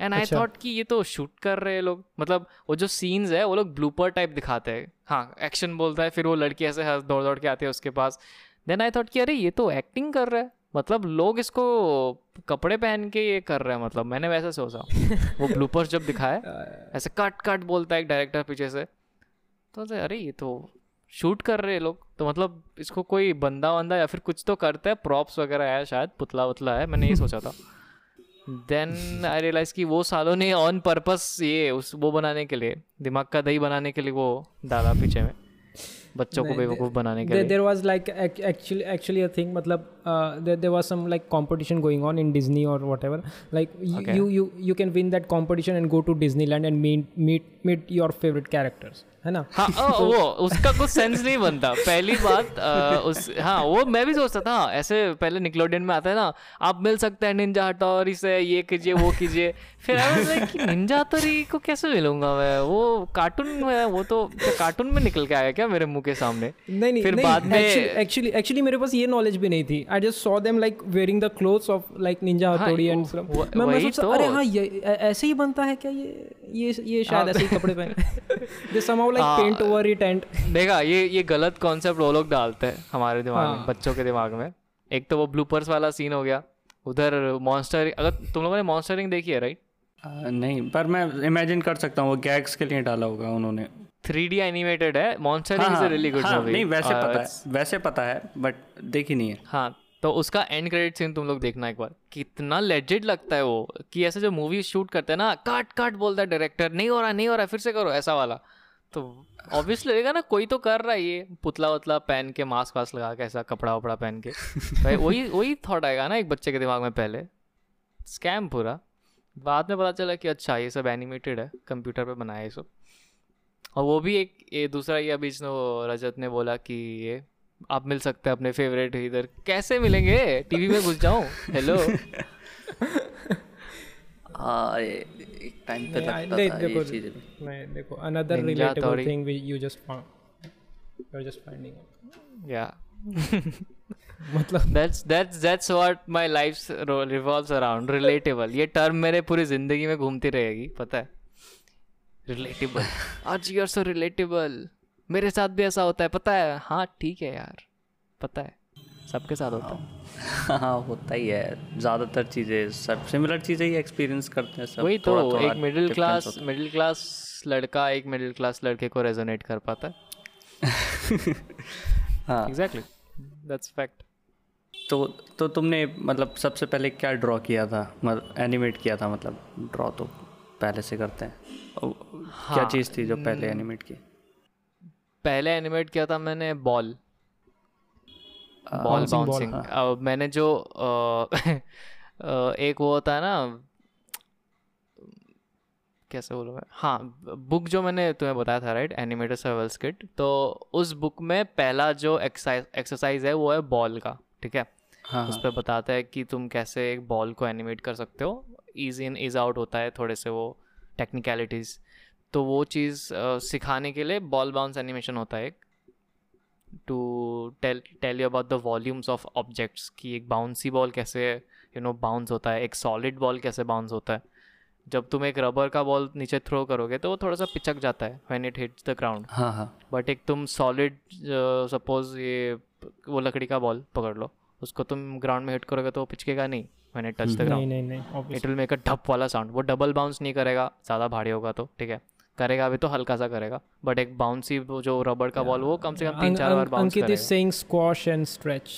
And I. थॉट कि ये तो शूट कर रहे हैं लोग। मतलब वो जो सीन्स है वो लोग ब्लूपर टाइप दिखाते हैं। हाँ एक्शन बोलता है फिर वो लड़की ऐसे हंस- दौड़ दौड़ के आती है उसके पास। देन आई थॉट कि अरे ये तो एक्टिंग कर रहा है। मतलब लोग इसको कपड़े पहन के ये कर रहे हैं मतलब मैंने वैसे सोचा। वो ब्लूपर्स जब दिखाए (laughs) ऐसे कट कट बोलता है एक डायरेक्टर पीछे से। तो अरे ये तो शूट कर रहे हैं लोग। तो मतलब इसको कोई बंदा वंदा या फिर कुछ तो करता है प्रॉप्स वगैरह है शायद पुतला वतला है मैंने ये सोचा था। देन आई रियलाइज़ कि वो सालों ने ऑन पर्पस ये उस वो बनाने के लिए दिमाग का दही बनाने के लिए वो डाला पीछे में बच्चों को बेवकूफ़ बनाने के लिए। There was like actually actually thing मतलब uh, there, there was some like competition going on in disney or whatever. Like y- Okay. you you you can win that competition and go to disneyland and meet meet meet your favorite characters. है ना? हाँ (laughs) वो उसका कुछ sense नहीं बनता। पहली बात अ, उस हाँ वो मैं भी सोचता था हाँ, ऐसे पहले निकलोडियन में आता है ना आप मिल सकते हैं निंजा हटोरी से ये कीजिए वो कीजिए। फिर लाइक निंजा हटोरी को कैसे मिलूँगा मैं? वो कार्टून में वो तो कार्टून में निकल के आया क्या मेरे मुँह के सामने? नहीं नहीं फिर नहीं बाद में एक्चुअली एक्चुअली मेरे पास ये नॉलेज भी नहीं थी। I just saw them like wearing the clothes of like ninja हाँ, हथौड़ी एंड मैं मैं सोचता तो। अरे हाँ ये ऐसे ही बनता है क्या ये ये ये शायद ऐसे ही कपड़े पहने। दे समहाउ लाइक हाँ। पेंट ओवर इट एंड देखा ये ये गलत कॉन्सेप्ट वो लोग डालते हैं हमारे दिमाग में हाँ। बच्चों के दिमाग में। एक तो वो ब्लूपर्स वाला सीन हो गया। उधर मॉन्स्टर अगर तुम लोगों ने मॉन्स्टरिंग देखी है राइट नहीं पर मैं इमेजिन कर सकता हूँ वो गैग्स के लिए डाला होगा उन्होंने। थ्री डी एनिमेटेड है मॉन्स्टरिंग हाँ, इज़ अ रियली गुड हाँ, मूवी नहीं वैसे पता है वैसे पता है बट देखी नहीं है। हाँ तो उसका एंड क्रेडिट सीन तुम लोग देखना एक बार। कितना लेजिट लगता है वो कि ऐसे जो मूवी शूट करते हैं ना काट काट बोलता है डायरेक्टर नहीं हो रहा नहीं हो रहा फिर से करो ऐसा वाला। तो ऑब्वियसली लगेगा ना कोई तो कर रहा है ये पुतला वतला पहन के मास्क वास्क लगा के ऐसा कपड़ा वपड़ा पहन के। (laughs) भाई वही वही थॉट आएगा ना एक बच्चे के दिमाग में पहले। स्कैम पूरा। बाद में पता चला कि अच्छा ये सब एनिमेटेड है कंप्यूटर पे बनाया ये सब। और वो भी एक ये दूसरा ये अभी इसने रजत ने बोला कि ये आप मिल सकते हैं अपने फेवरेट इधर। कैसे मिलेंगे? टीवी में घुस जाऊँ? हेलो हाँ (laughs) एक टाइम पे लगता था ये चीज़ें। नहीं देखो या (laughs) मतलब that's that's that's what my life revolves around relatable ये टर्म मेरे पूरी ज़िंदगी में घूमती रहेगी पता है? रिलेटेबल आज यू आर सो रिलेटेबल मेरे साथ भी ऐसा होता है। पता है? हाँ ठीक है यार। पता है। सबके साथ होता है। हाँ होता ही है। ज़्यादातर चीज़ें सब सिमिलर चीज़ें ही एक्सपीरियंस करते हैं सब। वही तो थोड़ा- थोड़ा एक मिडिल क्लास मिडिल क्लास लड़का एक मिडिल क्लास लड़के को रेजोनेट कर पाता है। है। (laughs) हाँ एग्जैक्टली दैट्स फैक्ट तो तो तुमने मतलब सबसे पहले क्या ड्रॉ किया था? मतलब एनिमेट किया था मतलब? ड्रॉ तो पहले से करते हैं। और क्या हाँ, चीज़ थी जो पहले एनिमेट की? पहले एनिमेट किया था मैंने बॉल बॉल बाउंसिंग मैंने जो (laughs) एक वो होता है ना कैसे बोलूँ मैं? हाँ बुक जो मैंने तुम्हें बताया था राइट एनिमेटर सर्वल स्किट तो उस बुक में पहला जो एक्सरसाइज एक्सरसाइज है वो है बॉल का ठीक है? हाँ उस पर बताता है कि तुम कैसे एक बॉल को एनिमेट कर सकते हो. ईज इन इज़ आउट होता है थोड़े से वो टेक्निकलिटीज़ तो वो चीज़ सिखाने के लिए बॉल बाउंस एनिमेशन होता है एक। To tell tell you about the volumes of objects कि एक बाउंसी बॉल कैसे यू नो बाउंस होता है एक सॉलिड बॉल कैसे बाउंस होता है। जब तुम एक रबर का बॉल नीचे थ्रो करोगे तो वो थोड़ा सा पिचक जाता है when it hits the ground हाँ हाँ। बट एक तुम सॉलिड सपोज़ ये वो लकड़ी का बॉल पकड़ लो उसको तुम ग्राउंड में हिट करोगे तो वो पिचकेगा नहीं when it touch the ground नहीं नहीं it will make a dup वाला साउंड वो डबल बाउंस नहीं करेगा ज़्यादा भारी होगा तो ठीक है? करेगा अभी तो हल्का सा करेगा बट एक बाउंसी जो रबड़ का बॉल वो कम से कम तीन चार बार बाउंस करेगा saying squash and stretch.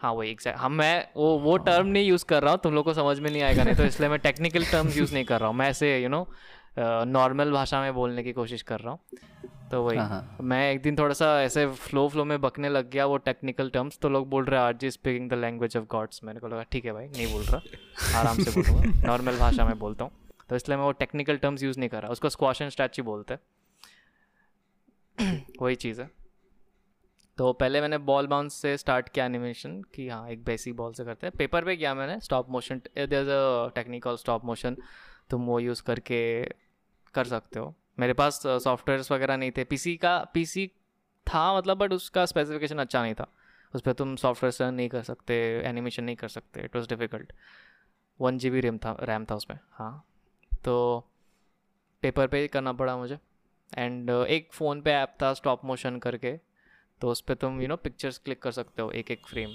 हाँ वही एग्जैक्ट हम मैं वो वो टर्म नहीं यूज़ कर रहा हूँ तुम लोग को समझ में नहीं आएगा नहीं तो इसलिए मैं टेक्निकल टर्म्स यूज़ नहीं कर रहा हूँ मैं ऐसे यू नो नॉर्मल भाषा में बोलने की कोशिश कर रहा हूँ तो वही हाँ, हाँ। मैं एक दिन थोड़ा सा ऐसे फ्लो फ्लो में बकने लग गया वो टेक्निकल टर्म्स तो लोग बोल रहे are ji speaking the language of gods मैंने को लगा ठीक है भाई नहीं बोल रहा आराम से बोलूँगा नॉर्मल भाषा में बोलता हूँ तो इसलिए मैं वो टेक्निकल टर्म्स यूज़ नहीं कर रहा, उसको स्क्वाश एंड ही बोलते (clears throat) वही चीज़ है। तो पहले मैंने बॉल बाउंस से स्टार्ट किया एनिमेशन कि हाँ एक बेसिक बॉल से करते हैं। पेपर पे किया मैंने stop motion there a technical stop motion तुम वो यूज़ करके कर सकते हो। मेरे पास सॉफ्टवेयर्स वगैरह नहीं थे। पीसी का पीसी था मतलब बट उसका स्पेसिफिकेशन अच्छा नहीं था। उस पर तुम सॉफ्टवेयर से नहीं कर सकते एनिमेशन नहीं कर सकते it was difficult one GB B RAM था रैम था उसमें हाँ। तो पेपर पे ही करना पड़ा मुझे। एंड एक फ़ोन पे ऐप था स्टॉप मोशन करके तो उस पर तुम यू नो पिक्चर्स क्लिक कर सकते हो एक एक frame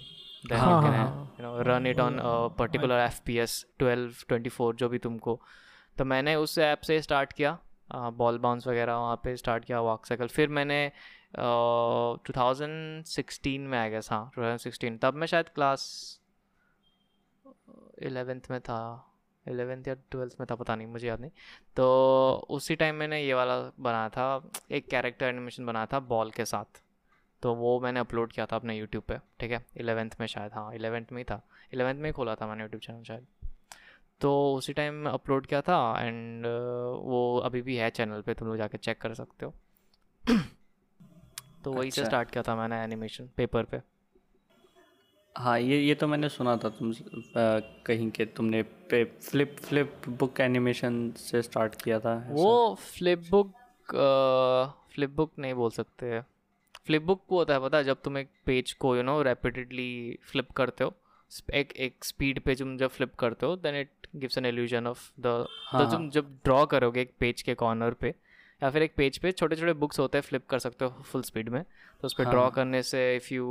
run it on particular F P S twelve twenty four जो भी तुमको। तो मैंने उस ऐप से स्टार्ट किया बॉल बाउंस वगैरह वहाँ पे स्टार्ट किया वॉक साइकिल फिर मैंने टू थाउज़ेंड सिक्सटीन में आ गया हाँ टू थाउज़ेंड सिक्सटीन तब मैं शायद क्लास एलेवेंथ में था। एलेवेंथ या ट्वेल्थ में था पता नहीं मुझे याद नहीं। तो उसी टाइम मैंने ये वाला बनाया था एक कैरेक्टर एनिमेशन बनाया था बॉल के साथ। तो वो मैंने अपलोड किया था अपने यूट्यूब पे ठीक है? इलेवेंथ में शायद हाँ इलेवेंथ में ही था। इलेवेंथ में ही खोला था मैंने यूट्यूब चैनल शायद। तो उसी टाइम अपलोड किया था एंड वो अभी भी है चैनल पे तुम लोग जाके चेक कर सकते हो। (coughs) तो वही से अच्छा। स्टार्ट किया था मैंने एनिमेशन पेपर पे। हाँ ये ये तो मैंने सुना था तुम अ, कहीं के तुमने पे फ्लिप फ्लिप बुक एनिमेशन से स्टार्ट किया था ऐसा? वो फ्लिप बुक फ्लिप बुक नहीं बोल सकते फ्लिप बुक वो होता है पता है जब तुम एक पेज को यू नो रैपिडली फ्लिप करते हो एक एक स्पीड पे तुम जब फ्लिप करते हो then it gives an illusion of the हाँ, तुम जब ड्रॉ करोगे एक पेज के कॉर्नर पे या फिर एक पेज पे छोटे छोटे बुक्स होते हैं फ्लिप कर सकते हो फुल स्पीड में। तो उस पर ड्रॉ हाँ। करने से if you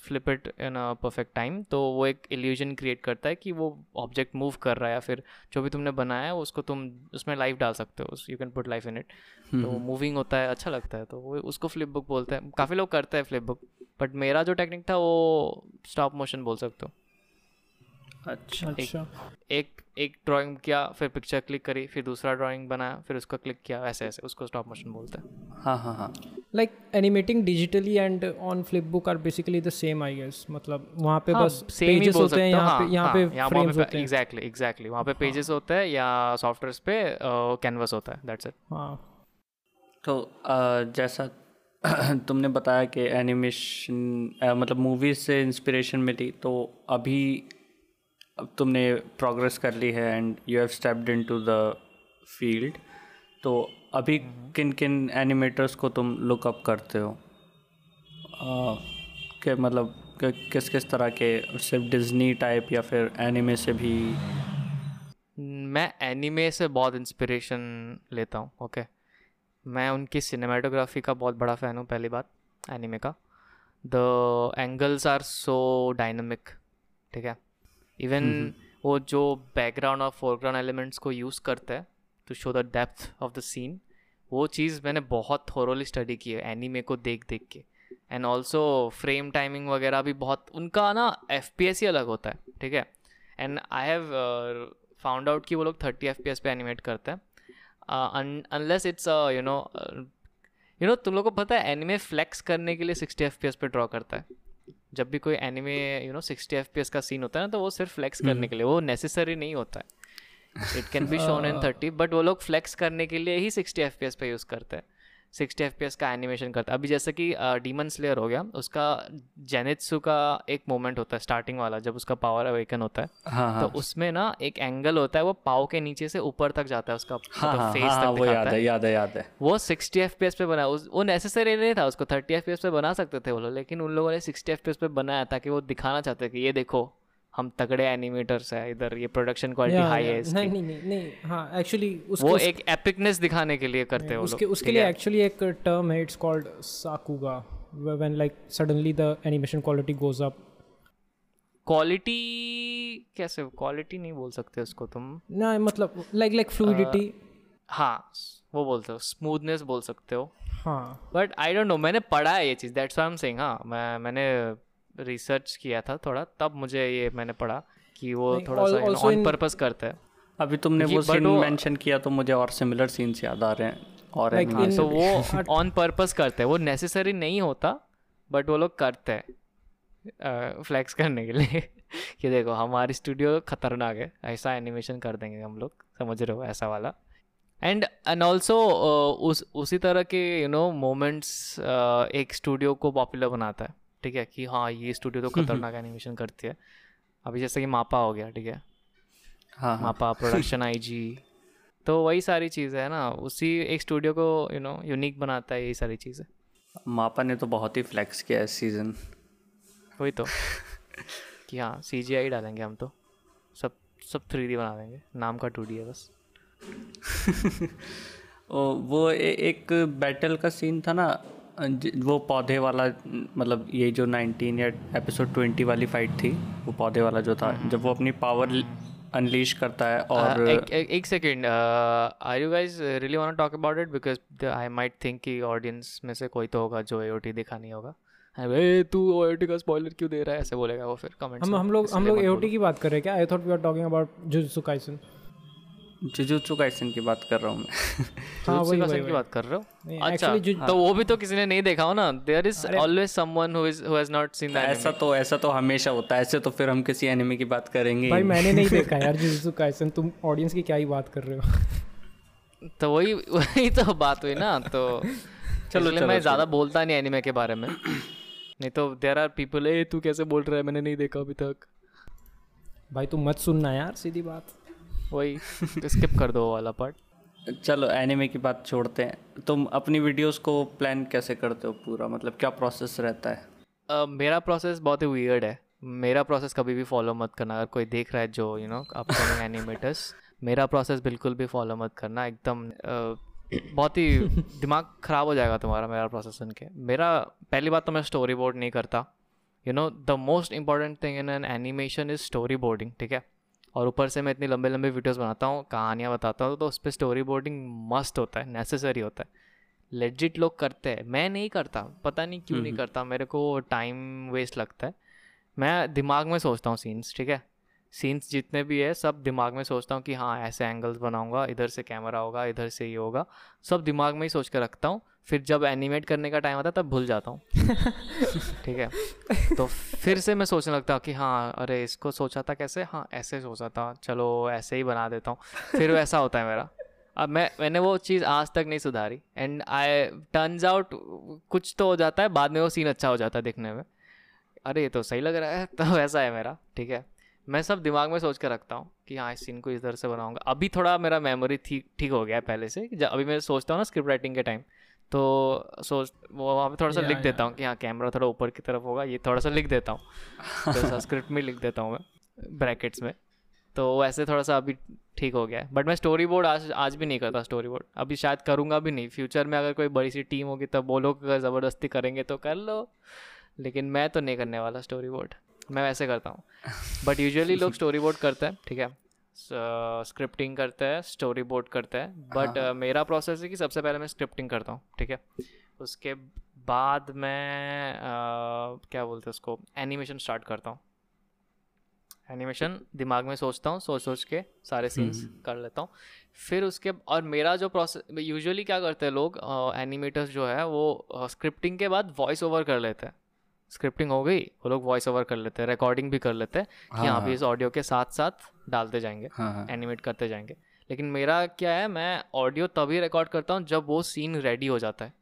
flip it in a perfect time तो वो एक इल्यूजन क्रिएट करता है कि वो ऑब्जेक्ट मूव कर रहा है या फिर जो भी तुमने बनाया है उसको तुम उसमें लाइफ डाल सकते हो you can put life in it तो मूविंग होता है अच्छा लगता है तो वो उसको फ्लिप बुक बोलते हैं। काफ़ी लोग करते हैं फ्लिप बुक बट मेरा जो टेक्निक था वो स्टॉप मोशन बोल सकते हो। अच्छा। अच्छा एक एक ड्राइंग किया फिर पिक्चर क्लिक करी फिर दूसरा ड्राइंग बनाया फिर उसको क्लिक किया ऐसे ऐसे उसको स्टॉप मोशन बोलते हैं। हाँ हाँ हाँ। Like animating digitally and on flipbook are basically the same I guess. मतलब वहाँ पे हाँ, बस ही बोल होते हैं सकते यहाँ हाँ पे यहाँ हाँ, पे यहाँ पे होते हैं। एग्जैक्टली एग्जैक्टली वहाँ पे पेजेस होते हैं या सॉफ्टवेयर पे कैनवस होता है दैट्स इट हाँ। तो जैसा (clears throat) तुमने बताया कि एनिमेशन मतलब मूवीज़ से इंस्पिरेशन मिली तो अभी अब तुमने प्रोग्रेस कर ली है and you have stepped into the field तो अभी किन किन एनिमेटर्स को तुम लुकअप करते हो? अ, के मतलब किस किस तरह के सिर्फ़ डिज्नी टाइप या फिर एनिमे से भी? मैं एनिमे से बहुत इंस्पिरेशन लेता हूँ ओके मैं उनकी सिनेमाटोग्राफी का बहुत बड़ा फ़ैन हूँ पहली बात एनिमे का। The angles are so dynamic ठीक है? इवन वो जो बैकग्राउंड और फोरग्राउंड एलिमेंट्स को यूज़ करता है to show the depth of the scene वो चीज़ मैंने बहुत थोरोली स्टडी की है एनीमे को देख देख के। एंड ऑल्सो फ्रेम टाइमिंग वगैरह भी बहुत उनका ना एफ़ ही अलग होता है ठीक है? And I have found out कि वो लोग थर्टी एफ़ पे एनिमेट करते हैं। Unless it's you know you know तुम लोग को पता है एनिमे फ्लेक्स करने के लिए सिक्सटी एफ़ पे ड्रॉ करता है। जब भी कोई anime you know sixty F का सीन होता है ना तो वो सिर्फ़ फ्लैक्स करने के लिए वो नेसेसरी नहीं होता है। It can be shown in thirty but वो लोग फ्लैक्स करने के लिए ही सिक्सटी एफ़ पे यूज़ करते हैं। सिक्सटी एफ़ का एनिमेशन करता है। अभी जैसे कि डीमन स्लेयर हो गया उसका जेनित्सु का एक मोमेंट होता है स्टार्टिंग वाला जब उसका पावर अवेकन होता है। हाँ, हाँ. तो उसमें ना एक एंगल होता है वो पाव के नीचे से ऊपर तक जाता है उसका हाँ, मतलब हाँ, फेस हाँ, तक वो याद है। याद है याद है। वो सिक्सटी एफ़ पे बना वो नेसेसरी नहीं था उसको थर्टी एफ़ पे बना सकते थे वो लोग लेकिन उन लोगों ने सिक्सटी एफ़ पे बनाया ताकि वो दिखाना चाहते कि ये देखो हम तगड़े एनिमेटर्स है इधर ये प्रोडक्शन क्वालिटी हाई है इसकी। नहीं नहीं नहीं हाँ एक्चुअली वो एक एपिकनेस दिखाने के लिए करते हैं उसके उसके लिए एक्चुअली एक टर्म है it's called sakuga when like suddenly the animation quality goes up quality कैसे क्वालिटी नहीं बोल सकते उसको तुम। ना मतलब लाइक लाइक फ्लूइडिटी हाँ वो बोलते हो स्मूथनेस बोल सकते हो। हाँ। बट आई डोंट नो मैंने पढ़ा है ये चीज़ दैट्स आई एम सेइंग हाँ मैं मैंने रिसर्च किया था थोड़ा तब मुझे ये मैंने पढ़ा कि वो थोड़ा सा ऑन पर्पस करता है। अभी तुमने वो सीन मेंशन किया तो मुझे और सिमिलर सीन्स याद आ रहे हैं और like इन, तो वो (laughs) ऑन पर्पस करते हैं। वो नेसेसरी नहीं होता बट वो लोग करते हैं फ्लैक्स (laughs) करने के लिए। कि देखो हमारी स्टूडियो खतरनाक है ऐसा एनिमेशन कर देंगे हम लोग समझ रहे हो ऐसा वाला। एंड एंड ऑल्सो उस उसी तरह के यू नो मोमेंट्स एक स्टूडियो को पॉपुलर बनाता है। ठीक है कि हाँ ये स्टूडियो तो (laughs) खतरनाक एनिमेशन करती है। अभी जैसे कि मापा हो गया ठीक है? हाँ, हाँ। मापा प्रोडक्शन आईजी (laughs) तो वही सारी चीज़ें है ना। उसी एक स्टूडियो को यू नो यूनिक बनाता है यही सारी चीज़ें। मापा ने तो बहुत ही फ्लैक्स किया इस सीज़न वही तो। (laughs) कि हाँ सी जी आई डालेंगे हम तो। सब सब थ्री डी बना देंगे। नाम का टू डी है बस। ओ, वो ए, एक बैटल का सीन था ना वो पौधे वाला मतलब ये जो 19 या एपिसोड 20 वाली फाइट थी वो पौधे वाला जो था हम्म। जब वो अपनी पावर अनलीश करता है और एक एक second are you guys really want talk about it because I might think कि ऑडियंस में से कोई तो होगा जो एओटी देखा नहीं होगा। अरे तू एओटी का स्पॉइलर क्यों दे रहा है? ऐसे बोलेगा वो फिर कमेंट हम हम लोग हम लोग एओटी की बात कर रहे हैं क्या? I thought we are talking about Jujutsu Kaisen Jujutsu Kaisen की बात कर रहा हूँ मैं। (laughs) हाँ वही वही की बात कर रहे हो? अच्छा तो वो भी तो किसी ने नहीं देखा हो ना? There is always someone who is who has not seen that ऐसा तो ऐसा तो हमेशा होता है। ऐसे तो फिर हम किसी एनिमे की बात करेंगे भाई मैंने नहीं देखा यार (laughs) जुजुत्सु काइसन तुम ऑडियंस की क्या ही बात कर रहे हो? तो वही वही तो बात हुई ना तो (laughs) चलो चलो मैं ज़्यादा बोलता नहीं एनिमे के बारे में। नहीं तो देर आर पीपल ए तू कैसे बोल रहा है? मैंने नहीं देखा अभी तक। भाई तू मत सुनना यार सीधी बात। वही स्किप कर दो वाला पार्ट चलो एनिमे की बात छोड़ते हैं। तुम अपनी वीडियोस को प्लान कैसे करते हो पूरा? मतलब क्या प्रोसेस रहता है? uh, मेरा प्रोसेस बहुत ही वियर्ड है। मेरा प्रोसेस कभी भी फॉलो मत करना। अगर कोई देख रहा है जो यू नो अपकमिंग एनिमेटर्स मेरा प्रोसेस बिल्कुल भी फॉलो मत करना। एकदम uh, बहुत ही दिमाग ख़राब हो जाएगा तुम्हारा मेरा प्रोसेस सुन के। मेरा पहली बात तो मैं स्टोरी बोर्ड नहीं करता। You know the most important thing in an animation is story boarding ठीक है? और ऊपर से मैं इतनी लंबे लंबे वीडियोस बनाता हूँ कहानियाँ बताता हूँ तो उस पर स्टोरी बोर्डिंग मस्त होता है नेसेसरी होता है। लेजिट लोग करते हैं। मैं नहीं करता पता नहीं क्यों नहीं करता मेरे को टाइम वेस्ट लगता है। मैं दिमाग में सोचता हूँ सीन्स ठीक है? सीन्स जितने भी है सब दिमाग में सोचता हूँ कि हाँ ऐसे एंगल्स बनाऊँगा इधर से कैमरा होगा इधर से ये होगा। सब दिमाग में ही सोच कर रखता हूँ फिर जब एनिमेट करने का टाइम आता है तब भूल जाता हूँ। (laughs) ठीक है? तो फिर से मैं सोचने लगता हूँ कि हाँ अरे इसको सोचा था कैसे? हाँ ऐसे सोचा था चलो ऐसे ही बना देता हूँ। फिर वैसा होता है मेरा। अब मैं मैंने वो चीज़ आज तक नहीं सुधारी। एंड आई टर्न्स आउट कुछ तो हो जाता है बाद में वो सीन अच्छा हो जाता है देखने में। अरे ये तो सही लग रहा है (laughs) तो वैसा है मेरा। ठीक है? मैं सब दिमाग में सोच कर रखता हूँ कि हाँ इस सीन को इधर से बनाऊँगा। अभी थोड़ा मेरा मेमोरी ठीक ठीक हो गया है पहले से। जब अभी मैं सोचता हूँ ना स्क्रिप्ट राइटिंग के टाइम तो सोच वो वहाँ पे थोड़ा सा लिख देता हूँ कि हाँ कैमरा थोड़ा ऊपर की तरफ़ होगा ये थोड़ा सा लिख देता हूँ। (laughs) तो स्क्रिप्ट में लिख देता हूँ मैं ब्रैकेट्स में। तो वैसे थोड़ा सा अभी ठीक हो गया है। बट मैं स्टोरी बोर्ड आज आज भी नहीं करता स्टोरी बोर्ड अभी शायद करूँगा भी नहीं। फ्यूचर में अगर कोई बड़ी सी टीम होगी तब वो लोग अगर ज़बरदस्ती करेंगे तो कर लो। लेकिन मैं तो नहीं करने वाला स्टोरी बोर्ड मैं वैसे करता हूँ। बट यूजुअली लोग स्टोरी बोर्ड करते हैं ठीक है? स्क्रिप्टिंग करते हैं स्टोरी बोर्ड करते हैं। बट मेरा प्रोसेस है कि सबसे पहले मैं स्क्रिप्टिंग करता हूँ ठीक है? उसके बाद मैं क्या बोलते हैं उसको? एनिमेशन स्टार्ट करता हूँ। एनिमेशन दिमाग में सोचता हूँ सोच सोच के सारे सीन्स कर लेता हूँ। फिर उसके और मेरा जो प्रोसेस यूजुअली क्या करते हैं लोग एनिमेटर्स जो है वो स्क्रिप्टिंग के बाद वॉइस ओवर कर लेते हैं। स्क्रिप्टिंग हो गई वो लोग वॉइस ओवर कर लेते हैं रिकॉर्डिंग भी कर लेते हैं कि हाँ पे इस ऑडियो के साथ साथ डालते जाएँगे हाँ हाँ। एनिमेट करते जाएँगे। लेकिन मेरा क्या है मैं ऑडियो तभी रिकॉर्ड करता हूँ जब वो सीन रेडी हो जाता है।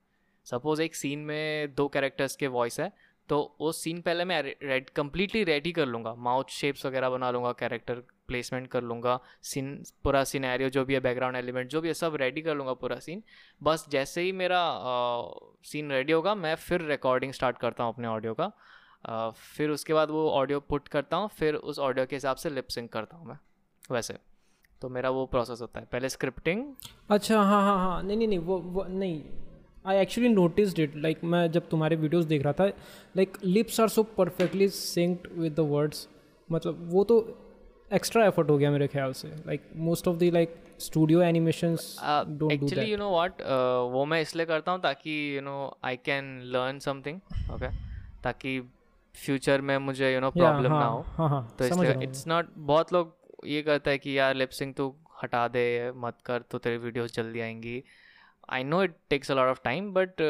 सपोज़ एक सीन में दो कैरेक्टर्स के वॉइस है तो वो सीन पहले मैं रेड कम्प्लीटली रेडी कर लूँगा। माउथ शेप्स वगैरह बना लूँगा कैरेक्टर प्लेसमेंट कर लूँगा सीन पूरा सिनेरियो जो भी है बैकग्राउंड एलिमेंट जो भी है सब रेडी कर लूँगा पूरा सीन बस जैसे ही मेरा सीन रेडी होगा मैं फिर रिकॉर्डिंग स्टार्ट करता हूँ अपने ऑडियो का। अ, फिर उसके बाद वो ऑडियो पुट करता हूँ फिर उस ऑडियो के हिसाब से लिप सिंक करता हूँ मैं वैसे। तो मेरा वो प्रोसेस होता है। पहले स्क्रिप्टिंग अच्छा हाँ हाँ हाँ। नहीं नहीं नहीं वो, वो नहीं। I actually noticed it like मैं जब तुम्हारे वीडियोस देख रहा था like lips are so perfectly synced with the words मतलब वो तो एक्स्ट्रा एफर्ट हो गया मेरे ख्याल से। Like most of the like studio do actually you know what वो मैं इसलिए करता हूँ ताकि you know I can learn something okay ताकि फ्यूचर में मुझे यू नो प्रॉब्लम ना हो हाँ। हाँ तो इसलिए इट्स नॉट बहुत लोग ये करता है कि यार लिपसिंग तू हटा दे मत कर तो तेरी वीडियोस जल्दी आएँगी। I know it takes a lot of time but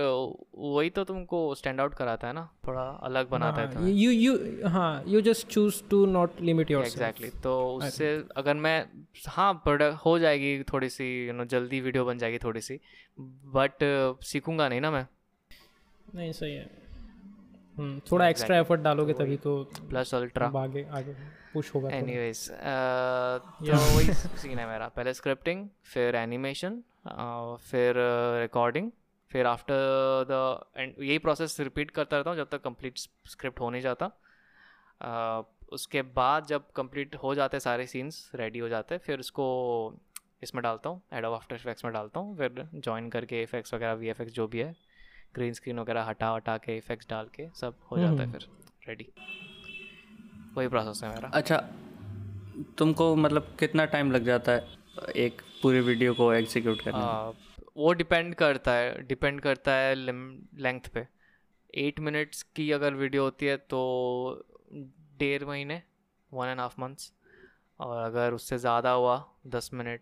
वही तो तुमको स्टैंड आउट कराता है ना? थोड़ा अलग बनाता है यू यू हाँ you just choose to not limit your exactly तो उससे अगर मैं हाँ प्रोडक्ट हो जाएगी थोड़ी सी यू नो जल्दी वीडियो बन जाएगी थोड़ी सी बट सीखूँगा नहीं ना मैं। नहीं सही है। हम्म, थोड़ा एक्स्ट्रा एफर्ट डालोगे तभी तो प्लस अल्ट्रा आगे आगे पुश होगा। एनीवेज तो वही (laughs) सीन है मेरा। पहले स्क्रिप्टिंग फिर एनिमेशन फिर रिकॉर्डिंग फिर आफ्टर द एंड यही प्रोसेस रिपीट करता रहता हूँ जब तक कंप्लीट स्क्रिप्ट हो नहीं जाता। Uh, उसके बाद जब कंप्लीट हो जाते सारे सीन्स रेडी हो जाते फिर उसको इसमें डालता हूँ एडो आफ्टर इफेक्ट्स में डालता हूँ फिर ज्वाइन करके इफेक्ट्स वगैरह वीएफएक्स जो भी है ग्रीन स्क्रीन वगैरह हटा हटा के इफेक्ट्स डाल के सब हो जाता है फिर रेडी वही प्रोसेस है मेरा। अच्छा तुमको मतलब कितना टाइम लग जाता है? एक पूरी वीडियो को एग्जीक्यूट करने। आ, वो डिपेंड करता है डिपेंड करता है लेंथ पे। एट मिनट्स की अगर वीडियो होती है तो डेढ़ महीने वन एंड हाफ़ मंथ्स और अगर उससे ज़्यादा हुआ दस मिनट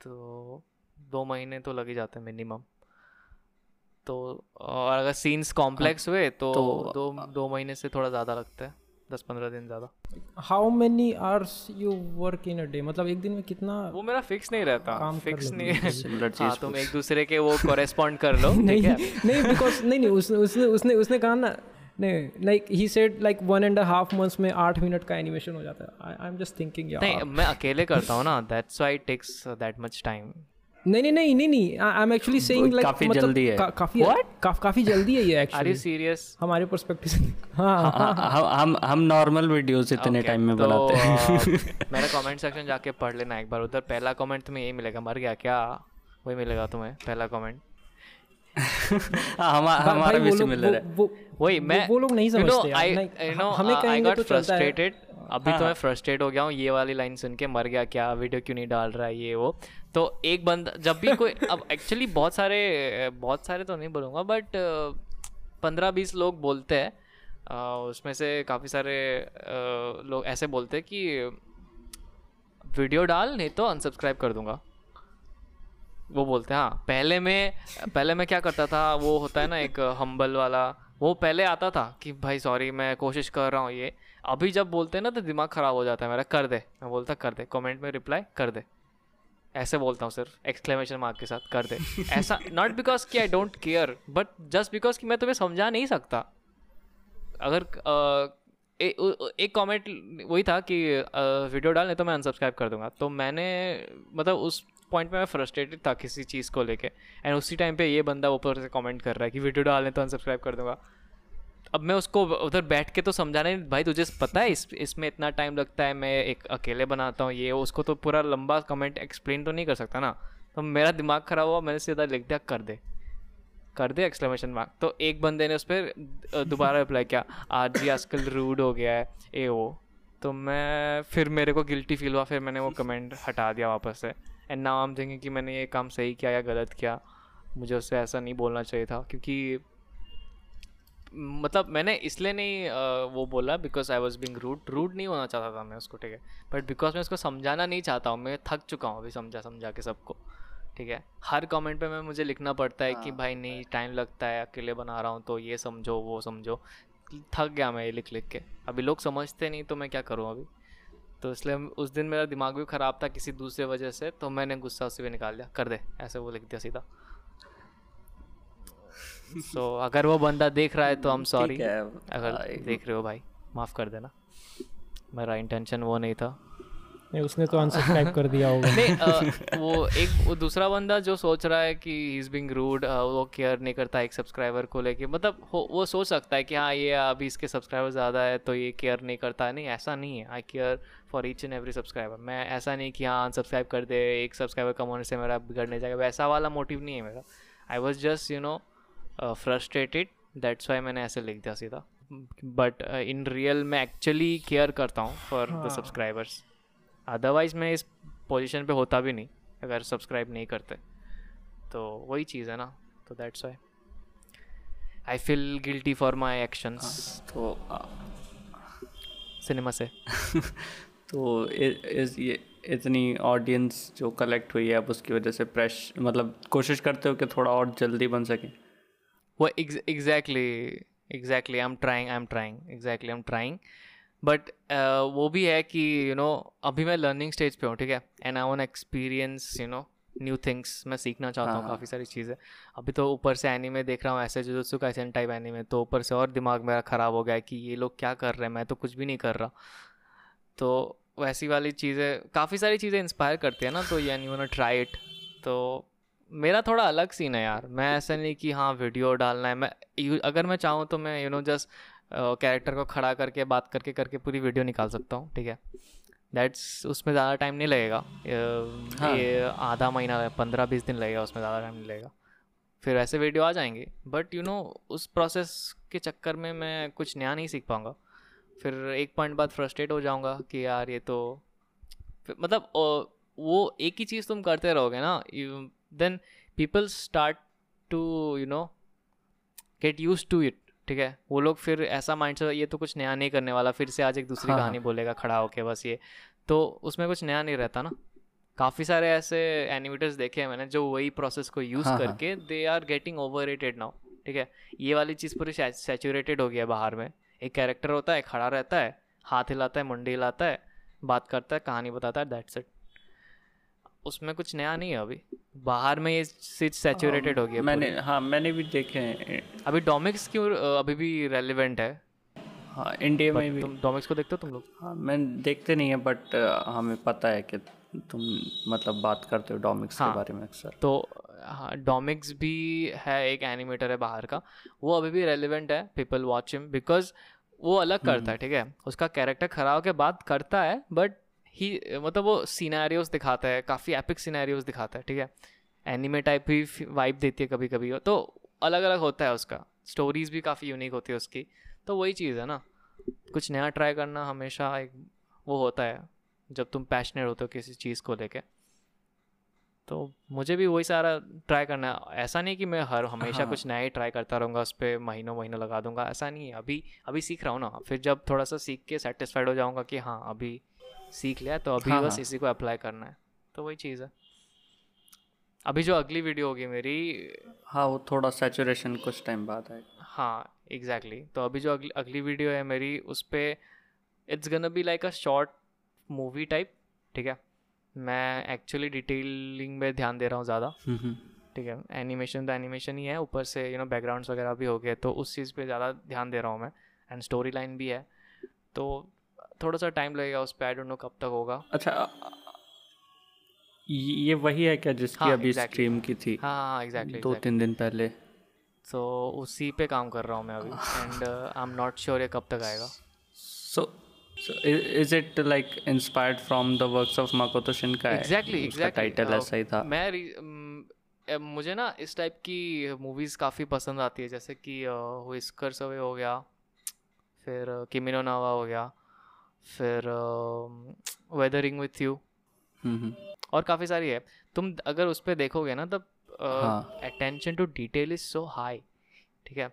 तो दो महीने तो लग ही जाते हैं मिनिमम तो और अगर सीन्स कॉम्प्लेक्स हुए तो, तो- दो दो महीने से थोड़ा ज़्यादा लगता है। दस पंद्रह दिन ज़्यादा। How many hours you work in a day मतलब एक दिन में कितना वो मेरा फिक्स नहीं रहता। काम फिक्स नहीं Similar हाँ तुम एक दूसरे के वो कॉरेस्पॉन्ड कर लो (laughs) नहीं नहीं बिकॉज़ नहीं नहीं उसने उसने उसने उसने कहा ना नहीं like he said like one and half months में आठ मिनट का एनिमेशन हो जाता है। आई एम जस्ट थिंकिंग नहीं मैं अकेले करता हूँ ना that's why takes that much time नहीं नहीं नहीं नहीं नहीं I am actually saying like काफ़ी जल्दी है। काफ़ी का, काफ़ी जल्दी है ये आर यू एक्चुअली सीरियस हमारे पर्सपेक्टिव से हाँ। हाँ, हम हम हम नॉर्मल वीडियोस इतने टाइम में बनाते हैं। हैं मेरा कमेंट सेक्शन जाके पढ़ लेना एक बार उधर। पहला कमेंट तुम्हें यही मिलेगा। मर गया क्या? वही मिलेगा तुम्हें पहला कमेंट हाँ, हमारा भी वो सिमिलर है। वही मैं वो लोग नहीं समझते हमें कहेंगे तो अभी तो मैं फ्रस्ट्रेट हो गया हूँ। ये वाली लाइन सुन के मर गया क्या? वीडियो क्यों नहीं डाल रहा है ये वो? तो एक बंदा, जब भी कोई, (laughs) अब एक्चुअली बहुत सारे बहुत सारे तो नहीं बोलूँगा बट पंद्रह बीस लोग बोलते हैं उसमें से काफ़ी सारे लोग ऐसे बोलते हैं कि, वीडियो डाल, नहीं तो अनसब्सक्राइब कर दूँगा. वो बोलते हैं हाँ पहले मैं पहले मैं क्या करता था, वो होता है ना एक हम्बल वाला, वो पहले आता था कि, भाई सॉरी मैं कोशिश कर रहा हूँ ये। अभी जब बोलते हैं ना तो दिमाग ख़राब हो जाता है मेरा, कर दे। मैं बोलता, कर दे। कमेंट में रिप्लाई कर दे। ऐसे बोलता हूँ सिर्फ़ एक्सक्लेमेशन मार्क के साथ कर दे। ऐसा (laughs) नॉट बिकॉज़ कि I don't care but just because कि मैं तुम्हें समझा नहीं सकता। अगर अ, ए, एक कमेंट वही था कि वीडियो डाल डालने तो मैं अनसब्सक्राइब कर दूँगा। तो मैंने मतलब उस पॉइंट पे मैं फ्रस्ट्रेटेड था किसी चीज़ को लेके। एंड उसी टाइम पे ये बंदा ऊपर से कमेंट कर रहा है कि वीडियो डालने तो अनसब्सक्राइब कर दूँगा। अब मैं उसको उधर बैठ के तो समझाने भाई, तुझे पता है इस, इसमें इतना टाइम लगता है, मैं एक अकेले बनाता हूँ, ये उसको तो पूरा लंबा कमेंट एक्सप्लेन तो नहीं कर सकता ना। तो मेरा दिमाग ख़राब हुआ, मैंने सीधा लिख दिया, कर दे कर दे! एक्सक्लेमेशन मार्क तो एक बंदे ने उस पर दोबारा रिप्लाई किया, आज जी आजकल रूड हो गया है ए वो। तो मैं फिर मेरे को गिल्टी फील हुआ, फिर मैंने वो कमेंट हटा दिया वापस से। एंड नाउ हम देंगे कि मैंने ये काम सही किया या गलत किया। मुझे उससे ऐसा नहीं बोलना चाहिए था, क्योंकि मतलब मैंने इसलिए नहीं वो बोला because I was being rude rude नहीं होना चाहता था मैं उसको ठीक है? बट बिकॉज़ मैं उसको समझाना नहीं चाहता हूँ मैं थक चुका हूँ अभी समझा समझा के सबको ठीक है? हर कमेंट पे मैं मुझे लिखना पड़ता है कि हाँ, भाई नहीं टाइम लगता है अकेले बना रहा हूँ तो ये समझो वो समझो। थक गया मैं ये लिख लिख के। अभी लोग समझते नहीं तो मैं क्या करूँ अभी? तो इसलिए उस दिन मेरा दिमाग भी ख़राब था किसी दूसरे वजह से तो मैंने गुस्सा उसी भी निकाल दिया कर दे ऐसे वो लिख दिया सीधा। सो so, अगर वो बंदा देख रहा है तो हम सॉरी अगर देख रहे हो भाई माफ़ कर देना। मेरा इंटेंशन वो नहीं था। नहीं उसने तो अनसब्सक्राइब कर दिया होगा। (laughs) नहीं आ, वो एक वो दूसरा बंदा जो सोच रहा है कि ही इज़ बिंग रूड वो केयर नहीं करता एक सब्सक्राइबर को लेके। मतलब वो सोच सकता है कि हाँ ये अभी इसके सब्सक्राइबर ज़्यादा है तो ये केयर नहीं करता। है नहीं ऐसा नहीं है। I care for each and every subscriber मैं ऐसा नहीं कि हाँ अनसब्सक्राइब कर दे एक सब्सक्राइबर कम होने से मेरा बिगड़ने जाएगा। वैसा वाला मोटिव नहीं है मेरा। I was just you know frustrated that's why मैंने ऐसे लिख दिया सीधा। बट इन रियल मैं एक्चुअली केयर करता हूँ फॉर द सब्सक्राइबर्स अदरवाइज़ मैं इस पोजीशन पे होता भी नहीं अगर सब्सक्राइब नहीं करते। तो वही चीज़ है ना। तो that's why I feel guilty for my actions तो सिनेमा से। (laughs) तो इस ये इतनी ऑडियंस जो कलेक्ट हुई है अब उसकी वजह से प्रेश मतलब कोशिश करते हो कि थोड़ा और जल्दी बन सके? वो exactly exactly I am trying I am trying exactly I am trying but वो भी है कि यू you नो know, अभी मैं लर्निंग स्टेज पे हूँ ठीक है? And I want experience you know new things मैं सीखना चाहता हूँ हाँ, हाँ। काफ़ी सारी चीज़ें। अभी तो ऊपर से एनीमे देख रहा हूँ ऐसे जो का ऐसे टाइप एनीमे तो ऊपर से और दिमाग मेरा ख़राब हो गया कि ये लोग क्या कर रहे हैं? मैं तो कुछ भी नहीं कर रहा। तो वैसी वाली चीज़ें काफ़ी सारी चीज़ें इंस्पायर करती है ना तो यानी यू ट्राई इट तो मेरा थोड़ा अलग सीन है यार। मैं ऐसा नहीं कि हाँ वीडियो डालना है। मैं अगर मैं चाहूँ तो मैं यू नो जस्ट कैरेक्टर को खड़ा करके बात करके करके पूरी वीडियो निकाल सकता हूँ ठीक है? दैट्स उसमें ज़्यादा टाइम नहीं लगेगा। हाँ. ये आधा महीना पंद्रह बीस दिन लगेगा उसमें ज़्यादा टाइम नहीं लगेगा। फिर ऐसे वीडियो आ जाएँगे। बट यू नो उस प्रोसेस के चक्कर में मैं कुछ नया नहीं सीख पाऊँगा। फिर एक पॉइंट बाद फ्रस्ट्रेट हो जाऊँगा कि यार ये तो मतलब वो एक ही चीज़ तुम करते रहोगे ना then people start to you know get used to it ठीक है? वो लोग फिर ऐसा माइंड से ये तो कुछ नया नहीं करने वाला फिर से आज एक दूसरी हाँ, कहानी हाँ। बोलेगा खड़ा होके बस ये। तो उसमें कुछ नया नहीं रहता ना। काफ़ी सारे ऐसे एनिमेटर्स देखे हैं मैंने जो वही प्रोसेस को यूज़ हाँ, हाँ। करके they are getting over now ठीक है? ये वाली चीज़ पूरी सेचूरेटेड हो गया है बाहर में। एक कैरेक्टर होता है खड़ा रहता है हाथ हिलाता है मुंडी हिलाता है बात करता है कहानी बताता है दैट्स इट उसमें कुछ नया नहीं है अभी। बाहर में ये सीट सेचुरेटेड हो गया मैंने हाँ मैंने भी देखे हैं। अभी डोमिक्स क्यों अभी भी रेलिवेंट है। हाँ इंडिया में भी। तुम डोमिक्स को देखते हो तुम लोग? हाँ मैं देखते नहीं है बट हमें पता है कि तुम मतलब बात करते हो डोमिक्स हाँ, के बारे में अक्सर। तो हाँ डोमिक्स भी है एक एनिमेटर है बाहर का। वो अभी भी रेलिवेंट है पीपल वॉच हिम बिकॉज़ वो अलग करता है हम्म। ठीक है? उसका कैरेक्टर खराब के बाद करता है बट ही मतलब वो सीनारियोज दिखाता है काफ़ी एपिक सीनारियोज दिखाता है ठीक है? एनिमे टाइप भी वाइब देती है कभी कभी तो अलग अलग होता है उसका। स्टोरीज भी काफ़ी यूनिक होती है उसकी। तो वही चीज़ है ना। कुछ नया ट्राई करना हमेशा एक वो होता है जब तुम पैशनेट होते हो किसी चीज़ को लेके। तो मुझे भी वही सारा ट्राई करना है। ऐसा नहीं कि मैं हर हमेशा हाँ. कुछ नया ही ट्राई करता रहूँगा उस पर महीनों महीनों लगा दूँगा ऐसा नहीं है। अभी अभी सीख रहा हूँ ना फिर जब थोड़ा सा सीख के सेटिस्फाइड हो जाऊँगा कि हाँ अभी सीख लिया तो अभी हाँ, बस हाँ. इसी को अप्लाई करना है। तो वही चीज़ है। अभी जो अगली वीडियो होगी मेरी हाँ वो थोड़ा सेचुरेशन कुछ टाइम बाद है हाँ एग्जैक्टली exactly. तो अभी जो अगली अगली वीडियो है मेरी उस पर it's gonna be like a short movie type ठीक है? मैं एक्चुअली डिटेलिंग में ध्यान दे रहा हूँ ज़्यादा। हम्म, हम्म। ठीक है? एनिमेशन तो एनिमेशन ही है ऊपर से यू नो बैकग्राउंड्स वगैरह भी हो गए तो उस चीज़ पे ज़्यादा ध्यान दे रहा हूँ मैं एंड स्टोरी लाइन भी है। तो थोड़ा सा टाइम लगेगा उस पर आई डोंट नो कब तक होगा। अच्छा ये वही है क्या जिसकी हाँ, अभी exactly. स्ट्रीम की थी? हाँ हाँ एग्जैक्टली दो exactly. तीन दिन पहले। सो so, उसी पे काम कर रहा हूँ मैं अभी and I am not sure ये कब तक आएगा। So is it like inspired from the works of Makoto Shinkai exactly exactly title ऐसा ही था। मैं री- मुझे ना इस टाइप की मूवीज़ काफ़ी पसंद आती है जैसे कि विस्कर्स अवे हो गया फिर किमिनो नावा हो गया। फिर weathering with you hmm, hmm, और काफ़ी सारी है। तुम अगर उस पर देखोगे ना तब। Attention to detail is so high ठीक है?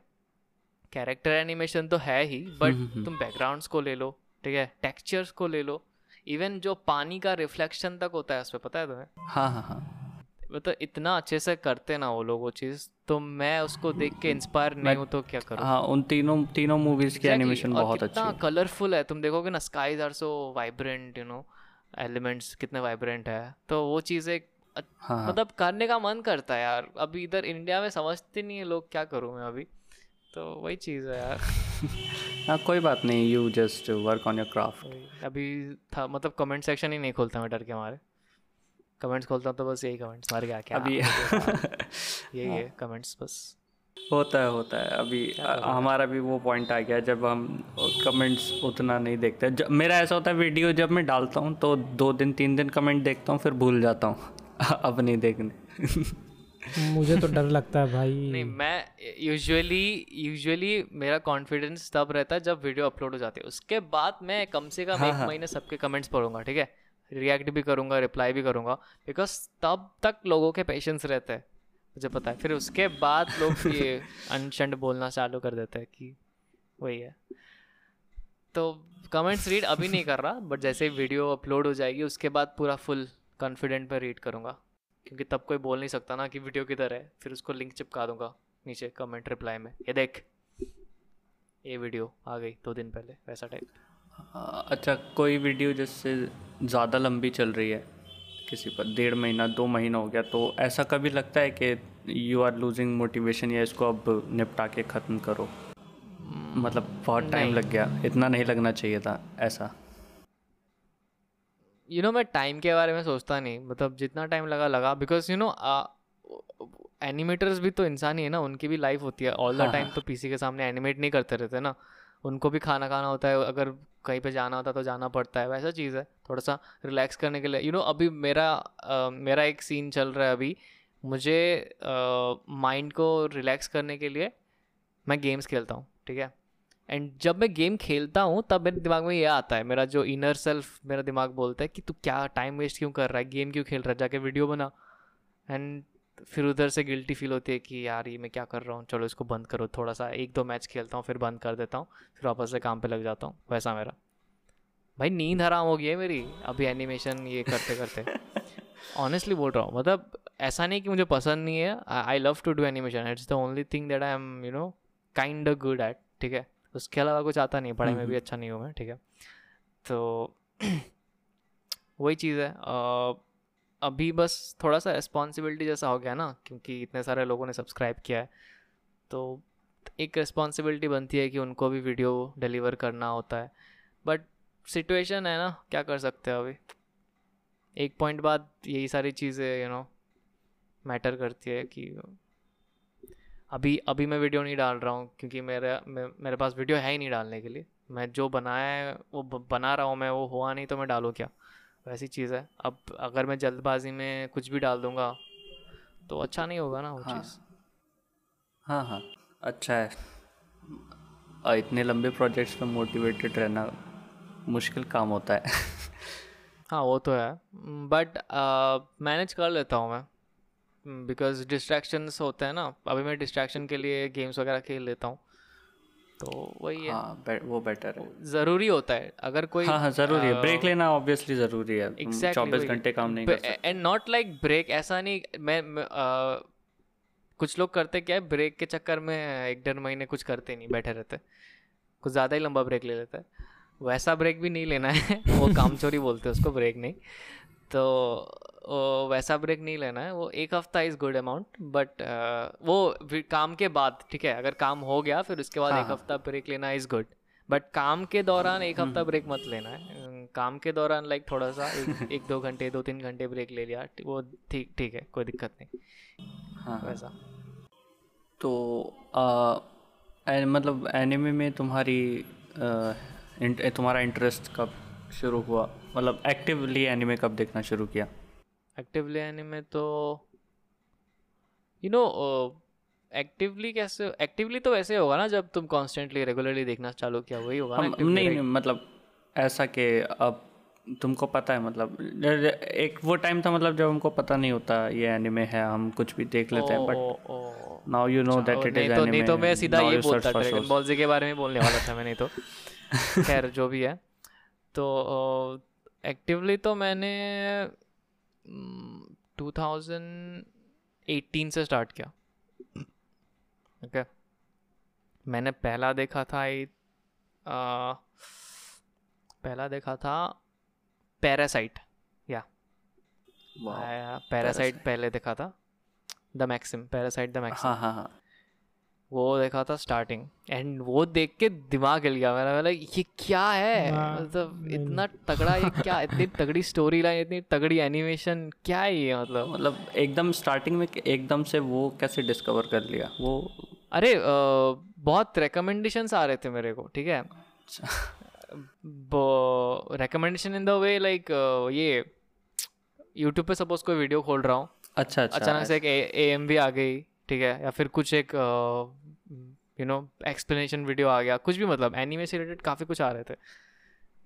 कैरेक्टर एनिमेशन तो है ही बट हम्म, हम्म। तुम बैकग्राउंड्स को ले लो ठीक है? टेक्सचर्स को ले लो। इवन जो पानी का रिफ्लेक्शन तक होता है उस पर पता है तुम्हें? हाँ हाँ हाँ। मतलब इतना अच्छे से करते ना वो लोग वो चीज़ तो मैं उसको देख के इंस्पायर नहीं हूँ तो क्या करूँ? हाँ उन तीनों तीनों मूवीज़ की एनिमेशन बहुत अच्छी है। कलरफुल है तुम देखोगे ना skies are so vibrant you know elements कितने वाइब्रेंट है। तो वो चीज़ एक हाँ हाँ। मतलब करने का मन करता है यार। अभी इधर इंडिया में समझते नहीं है लोग क्या करूँ मैं अभी। तो वही चीज़ है यार। (laughs) हाँ कोई बात नहीं you just work on your craft अभी था मतलब कमेंट सेक्शन ही नहीं खोलता मैं डर के हमारे कमेंट्स खोलता हूँ तो बस यही कमेंट्स मार गया क्या? अभी (laughs) यही है कमेंट्स बस। होता है होता है। अभी हमारा भी वो पॉइंट आ गया जब हम कमेंट्स उतना नहीं देखते। जब मेरा ऐसा होता है वीडियो जब मैं डालता हूँ तो दो दिन तीन दिन कमेंट देखता हूँ फिर भूल जाता हूँ (laughs) अब नहीं देखने। (laughs) मुझे तो डर लगता है भाई। नहीं मैं यूजुअली यूजुअली मेरा कॉन्फिडेंस तब रहता है जब वीडियो अपलोड हो जाती है। उसके बाद मैं कम से कम हाँ, एक महीने सबके कमेंट्स पढ़ूँगा ठीक है? रिएक्ट भी करूँगा रिप्लाई भी करूँगा बिकॉज़ तब तक लोगों के पेशेंस रहते हैं मुझे पता है। फिर उसके बाद लोग (laughs) ये अनशंड बोलना चालू कर देते हैं कि वही है। तो कमेंट्स रीड अभी नहीं कर रहा बट जैसे वीडियो अपलोड हो जाएगी उसके बाद पूरा फुल कॉन्फिडेंट में रीड करूँगा। क्योंकि तब कोई बोल नहीं सकता ना कि वीडियो किधर है फिर उसको लिंक चिपका दूँगा नीचे कमेंट रिप्लाई में। ये देख ये वीडियो आ गई दो दिन पहले वैसा टाइप अच्छा कोई वीडियो जिससे ज़्यादा लंबी चल रही है किसी पर डेढ़ महीना दो महीना हो गया तो ऐसा कभी लगता है कि यू आर लूजिंग मोटिवेशन या इसको अब निपटा के ख़त्म करो? मतलब बहुत टाइम लग गया इतना नहीं लगना चाहिए था ऐसा। यू you नो know, मैं टाइम के बारे में सोचता नहीं मतलब जितना टाइम लगा लगा बिकॉज़ यू नो एनिमेटर्स भी तो इंसान ही है ना उनकी भी लाइफ होती है ऑल द हाँ, टाइम तो पीसी के सामने एनिमेट नहीं करते रहते ना। उनको भी खाना खाना होता है अगर कहीं पे जाना होता तो जाना पड़ता है वैसा चीज़ है थोड़ा सा रिलैक्स करने के लिए। यू you नो know, अभी मेरा अ, मेरा एक सीन चल रहा है अभी। मुझे माइंड को रिलैक्स करने के लिए मैं गेम्स खेलता हूँ ठीक है? एंड जब मैं गेम खेलता हूँ तब मेरे दिमाग में ये आता है मेरा जो इनर सेल्फ मेरा दिमाग बोलता है कि तू क्या टाइम वेस्ट क्यों कर रहा है गेम क्यों खेल रहा है जाके वीडियो बना। एंड फिर उधर से गिल्टी फील होती है कि यार ये मैं क्या कर रहा हूँ? चलो इसको बंद करो थोड़ा सा एक दो मैच खेलता हूँ फिर बंद कर देता हूँ फिर वापस से काम पे लग जाता हूँ वैसा मेरा। भाई नींद हराम हो गई है मेरी अभी एनिमेशन ये करते करते ऑनेस्टली बोल रहा हूँ मतलब ऐसा नहीं कि मुझे पसंद नहीं है I love to do animation it's the only thing that I am you know kind good at ठीक है? उसके अलावा कुछ आता नहीं पढ़ाई में भी अच्छा नहीं हूँ मैं ठीक है? तो (clears throat) वही चीज़ है अभी बस थोड़ा सा रिस्पॉन्सिबिलिटी जैसा हो गया ना, क्योंकि इतने सारे लोगों ने सब्सक्राइब किया है तो एक रिस्पॉन्सिबिलिटी बनती है कि उनको भी वीडियो डिलीवर करना होता है। बट सिचुएशन है ना, क्या कर सकते हैं अभी? एक पॉइंट बाद यही सारी चीज़ें यू नो मैटर करती है कि अभी अभी मैं वीडियो नहीं डाल रहा हूँ, क्योंकि मेरे मेरे पास वीडियो है ही नहीं डालने के लिए। मैं जो बनाया है, वो बना रहा हूँ मैं, वो हुआ नहीं तो मैं डालूँ क्या? वैसी चीज़ है। अब अगर मैं जल्दबाजी में कुछ भी डाल दूँगा तो अच्छा नहीं होगा ना वो हाँ। चीज़। हाँ हाँ। अच्छा है। और इतने लंबे प्रोजेक्ट्स पे मोटिवेटेड रहना मुश्किल काम होता है। (laughs) हाँ वो तो है। बट मैनेज कर लेता हूँ मैं। बिकॉज़ डिस्ट्रैक्शंस होते हैं ना अभी मैं डिस्ट्रैक्शन के लिए गेम्स वगैरह खेल लेता हूँ। तो वही है। हाँ बे- वो बेटर है। ज़रूरी होता है। अगर कोई हाँ हाँ ज़रूरी है। ब्रेक लेना ऑब्वियसली ज़रूरी है। Exactly, चौबीस घंटे काम नहीं कर एंड नॉट लाइक ब्रेक ऐसा नहीं मैं, मैं आ, कुछ लोग करते क्या है ब्रेक के चक्कर में एक डेढ़ महीने कुछ करते नहीं बैठे रहते। कुछ ज़्यादा ही लंबा ब्रेक ले लेते। हैं वैसा ब्रेक भी नहीं लेना है। (laughs) वो काम चोरी बोलते हैं उसको ब्रेक नहीं। तो वैसा ब्रेक नहीं लेना है। वो एक हफ़्ता इज़ गुड अमाउंट बट वो भी काम के बाद ठीक है अगर काम हो गया फिर उसके बाद हाँ, एक हाँ। हफ़्ता ब्रेक लेना इज़ गुड बट काम के दौरान एक हफ़्ता ब्रेक मत लेना है। काम के दौरान लाइक थोड़ा सा एक, (laughs) एक दो घंटे दो तीन घंटे ब्रेक ले लिया वो ठीक ठीक है कोई दिक्कत नहीं। हाँ वैसा। तो आ, ए, मतलब एनिमे में तुम्हारी आ, इंट, तुम्हारा इंटरेस्ट कब शुरू हुआ? मतलब एक्टिवली एनिमे कब देखना शुरू किया? एक्टिवली एनिमे तो यू नो एक्टिवली कैसे एक्टिवली तो वैसे होगा ना जब तुम कॉन्स्टेंटली रेगुलरली देखना चालू किया वही होगा हम नहीं नहीं मतलब ऐसा कि अब तुमको पता है मतलब एक वो टाइम था मतलब जब हमको पता नहीं होता ये एनिमे है हम कुछ भी देख लेते हैं but now you know that it is तो एनिमे नहीं तो मैं सीधा ये बोलता ड्रैगन बॉल जी के बारे में बोलने वाला था मैं नहीं तो। (laughs) खैर जो भी है। तो एक्टिवली तो मैंने टू थाउज़ेंड एटीन से स्टार्ट किया। ओके मैंने पहला देखा था आई पहला देखा था पैरासाइट या पैरासाइट पहले देखा था। The Maxim Parasyte the Maxim हाँ हाँ हाँ। वो देखा था स्टार्टिंग एंड वो देख के दिमाग हिल गया मेरा। बोला ये क्या है? हाँ, मतलब इतना तगड़ा ये क्या इतनी तगड़ी स्टोरी लाइन इतनी तगड़ी एनिमेशन क्या है ये मतलब? मतलब एकदम स्टार्टिंग में एकदम से वो कैसे डिस्कवर कर लिया? वो अरे अ, बहुत रिकमेंडेशंस आ रहे थे मेरे को ठीक है? Recommendation in the way like ये यूट्यूब पे सपोज़ कोई वीडियो खोल रहा हूँ। अच्छा अच्छा। अचानक से एक ए एम भी आ गई। ठीक है? या फिर कुछ एक यू नो एक्सप्लेनेशन वीडियो आ गया कुछ भी मतलब एनीमे से रिलेटेड काफ़ी कुछ आ रहे थे।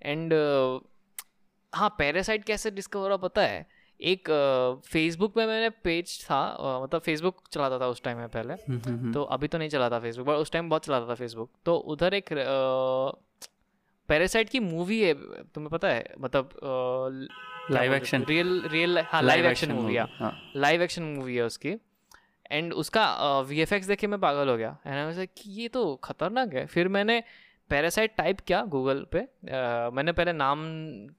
एंड uh, हाँ पैरासाइट कैसे डिस्कवर हुआ पता है? एक फेसबुक uh, में मैंने पेज था अ, मतलब फेसबुक चलाता था उस टाइम में पहले। हम्म, हम्म, हम्म। तो अभी तो नहीं चलाता फेसबुक बट उस टाइम बहुत चलाता था फेसबुक तो उधर एक पैरासाइट की मूवी है तुम्हें पता है? मतलब Live action? रियल रियल हाँ लाइव एक्शन मूवी हाँ। लाइव एक्शन मूवी है उसकी। एंड उसका वी एफ़ एक्स देखे मैं पागल हो गया। एंड आई कि ये तो खतरनाक है। फिर मैंने पैरासाइट टाइप किया गूगल पे। अ, मैंने पहले नाम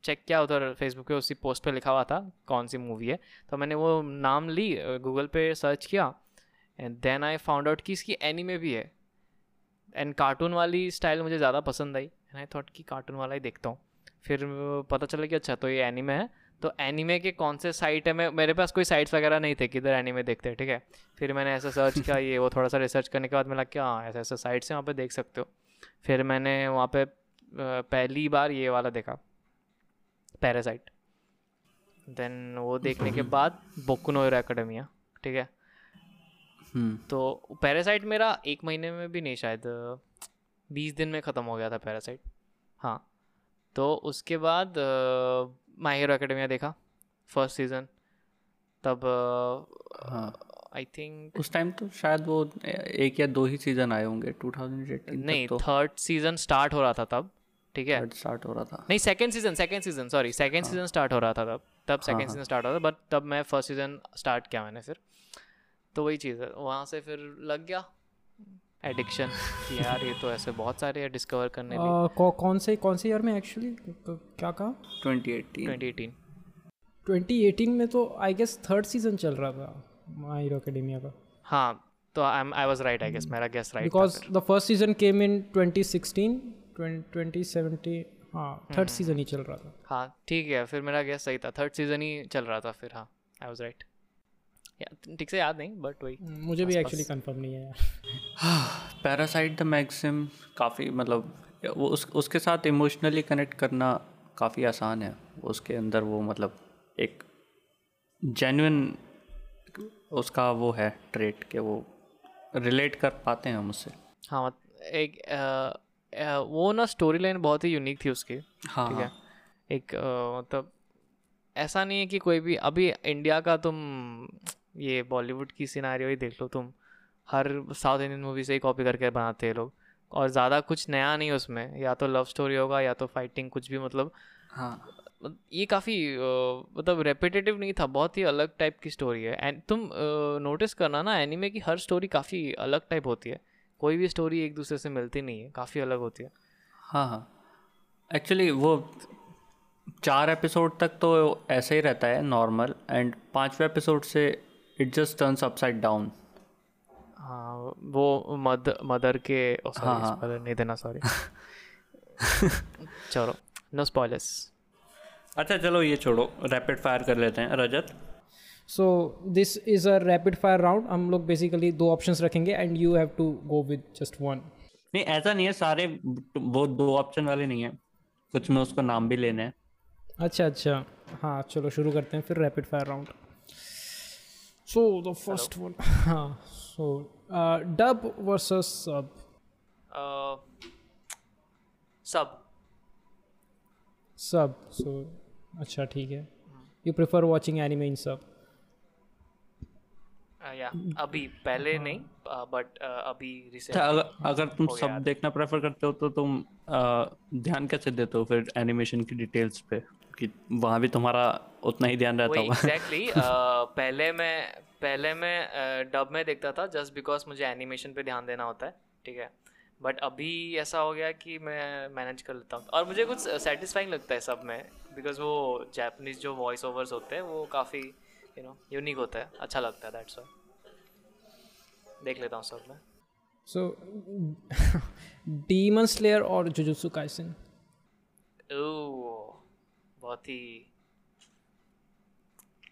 चेक किया उधर फेसबुक पे उसी पोस्ट पे लिखा हुआ था कौन सी मूवी है। तो मैंने वो नाम ली गूगल पे सर्च किया। And then I found out कि इसकी एनीमे भी है। एंड कार्टून वाली स्टाइल मुझे ज़्यादा पसंद आई। एंड आई थॉट कि कार्टून वाला ही देखता हूँ। फिर पता चला कि अच्छा तो ये एनीमे है। तो एनीमे के कौन से साइट है? मैं मेरे पास कोई साइट्स वगैरह नहीं थे किधर एनीमे देखते हैं ठीक है? फिर मैंने ऐसा सर्च किया ये वो थोड़ा सा रिसर्च करने के बाद मिला कि हाँ ऐसे ऐसे साइट्स हैं वहाँ पे देख सकते हो। फिर मैंने वहाँ पे अ, पहली बार ये वाला देखा पैरासाइट देन वो देखने के बाद बोकुनो एकेडमिया ठीक है? हम्म। तो पैरासाइट मेरा एक महीने में भी नहीं शायद बीस दिन में ख़त्म हो गया था पैरासाइट हाँ। तो उसके बाद माई हीरो एकेडमिया देखा फ़र्स्ट सीज़न तब हाँ। आई थिंक उस टाइम तो शायद वो एक या दो ही सीज़न आए होंगे 2018 नहीं थर्ड सीज़न स्टार्ट हो रहा था तब ठीक है? स्टार्ट हो रहा था। नहीं second season second season sorry second season start हो रहा था तब तब सेकेंड सीज़न स्टार्ट हो रहा था बट तब मैं फ़र्स्ट सीज़न स्टार्ट किया मैंने फिर। तो वही चीज़ है वहाँ से फिर लग गया। एडिक्शन यार ये तो ऐसे बहुत सारे हैं डिस्कवर करने (laughs) अ, कौ, कौन से कौन से ईयर में एक्चुअली क्या कहा? 2018 2018 2018 में तो आई गेस थर्ड सीज़न चल रहा था माई हीरो एकेडमिया का। हाँ तो I I was right I guess मेरा guess right because the first season came in 2016 2017 हाँ थर्ड सीज़न ही चल रहा था। हाँ ठीक है फिर मेरा गेस सही था। थर्ड सीज़न ही चल रहा था फिर हाँ आई वाज राइट ठीक से याद नहीं बट वही मुझे भी एक्चुअली कंफर्म नहीं है यार। पैरासाइट द मैक्सिम काफ़ी मतलब वो उस उसके साथ इमोशनली कनेक्ट करना काफ़ी आसान है। उसके अंदर वो मतलब एक जेन्युइन उसका वो है ट्रेट के वो रिलेट कर पाते हैं हम उससे। हाँ मत- एक अ, अ, वो ना स्टोरी लाइन बहुत ही यूनिक थी उसकी हाँ ठीक है? हाँ। एक मतलब ऐसा नहीं है कि कोई भी अभी इंडिया का तुम ये बॉलीवुड की सिनारियो ही देख लो तुम। हर साउथ इंडियन मूवी से ही कॉपी करके बनाते हैं लोग। और ज़्यादा कुछ नया नहीं उसमें। या तो लव स्टोरी होगा या तो फाइटिंग कुछ भी मतलब। हाँ। ये काफ़ी मतलब रेपिटेटिव नहीं था बहुत ही अलग टाइप की स्टोरी है। एंड तुम नोटिस करना ना एनीमे की हर स्टोरी काफ़ी अलग टाइप होती है। कोई भी स्टोरी एक दूसरे से मिलती नहीं है काफ़ी अलग होती है। हाँ हाँ। एक्चुअली वो चार एपिसोड तक तो ऐसे ही रहता है नॉर्मल एंड पाँचवें एपिसोड से it just turns upside down हाँ वो मद मदर के oh, हाँ, हाँ। नहीं देना सॉरी (laughs) चलो नो स्पॉयलर्स अच्छा चलो ये छोड़ो रैपिड फायर कर लेते हैं। Rajat? So this is a rapid fire round हम लोग बेसिकली दो ऑप्शंस रखेंगे and you have to go with just one नहीं ऐसा नहीं है सारे वो दो ऑप्शन वाले नहीं है। कुछ में उसका नाम भी लेना है। अच्छा अच्छा। हाँ चलो शुरू करते हैं फिर rapid fire round so the first one हाँ सो डब वर्सेस सब सब सब सो अच्छा ठीक है। You prefer watching anime in sub या अभी पहले नहीं बट अभी रिसेंट अच्छा अगर अगर तुम सब देखना प्रेफर करते हो तो तुम ध्यान कैसे देते हो फिर एनिमेशन की डिटेल्स पे? कि वहाँ भी तुम्हारा उतना ही ध्यान रहता होगा। एग्जैक्टली (laughs) पहले मैं पहले मैं डब में देखता था जस्ट बिकॉज़ मुझे एनिमेशन पे ध्यान देना होता है ठीक है? बट अभी ऐसा हो गया कि मैं मैनेज कर लेता हूँ। और मुझे कुछ सेटिस्फाइंग लगता है सब में बिकॉज़ वो जैपनीज जो वॉइस ओवर्स होते हैं वो काफ़ी यू नो यूनिक होता है अच्छा लगता है दैट्स देख लेता हूँ सब में। सो डीमन स्लेयर और जुजुत्सु काइसन ओह बहुत ही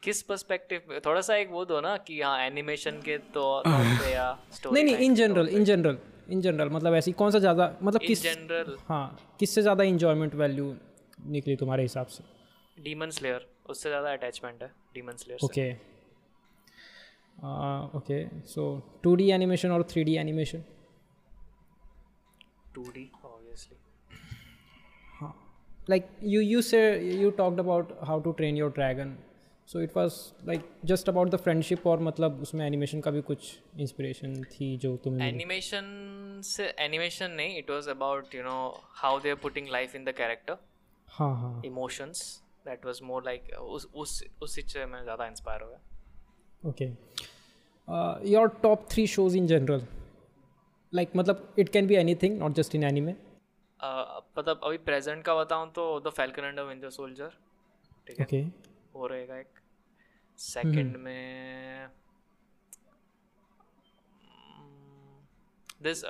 किस पर्सपेक्टिव थोड़ा सा एक वो दो ना कि हाँ एनिमेशन के तो (laughs) या स्टोरी नहीं नहीं in general in general in general मतलब ऐसी कौन सा ज़्यादा मतलब किस जनरल हाँ किससे ज़्यादा इंजॉयमेंट वैल्यू निकली तुम्हारे हिसाब से? डीमन स्लेयर उससे ज़्यादा अटैचमेंट है डीमन स्लेयर से। Okay okay so two D animation और three D animation 2D obviously like you you say you talked about how to train your dragon. So it was like just about the friendship और मतलब उसमें animation का भी कुछ inspiration थी जो तुम्हें मिली? एनिमेशन से एनिमेशन नहीं it was about you know how they are putting life in the character हाँ हाँ emotions that was more like उस उस उस से मैं ज़्यादा इंस्पायर हो गया okay your top three shows in general like मतलब it can be anything not just in anime मतलब अभी प्रेजेंट का बताऊँ तो the Falcon and Winter Soldier ठीक है? ओके वो रहेगा एक। सेकंड में this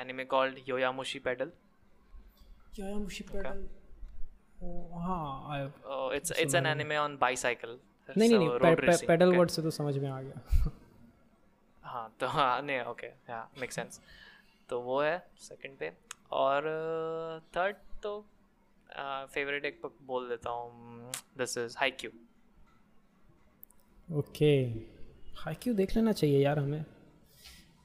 anime called Yowamushi Pedal हाँ it's it's an anime on bicycle नहीं नहीं नहीं पेडल वर्ड से तो समझ में आ गया। हाँ तो हाँ नहीं ओके हाँ मेक सेंस तो वो है सेकंड पे। और थर्ड तो फेवरेट एक प- बोल देता हूँ this is Haikyuu okay Haikyuu देख लेना चाहिए यार हमें।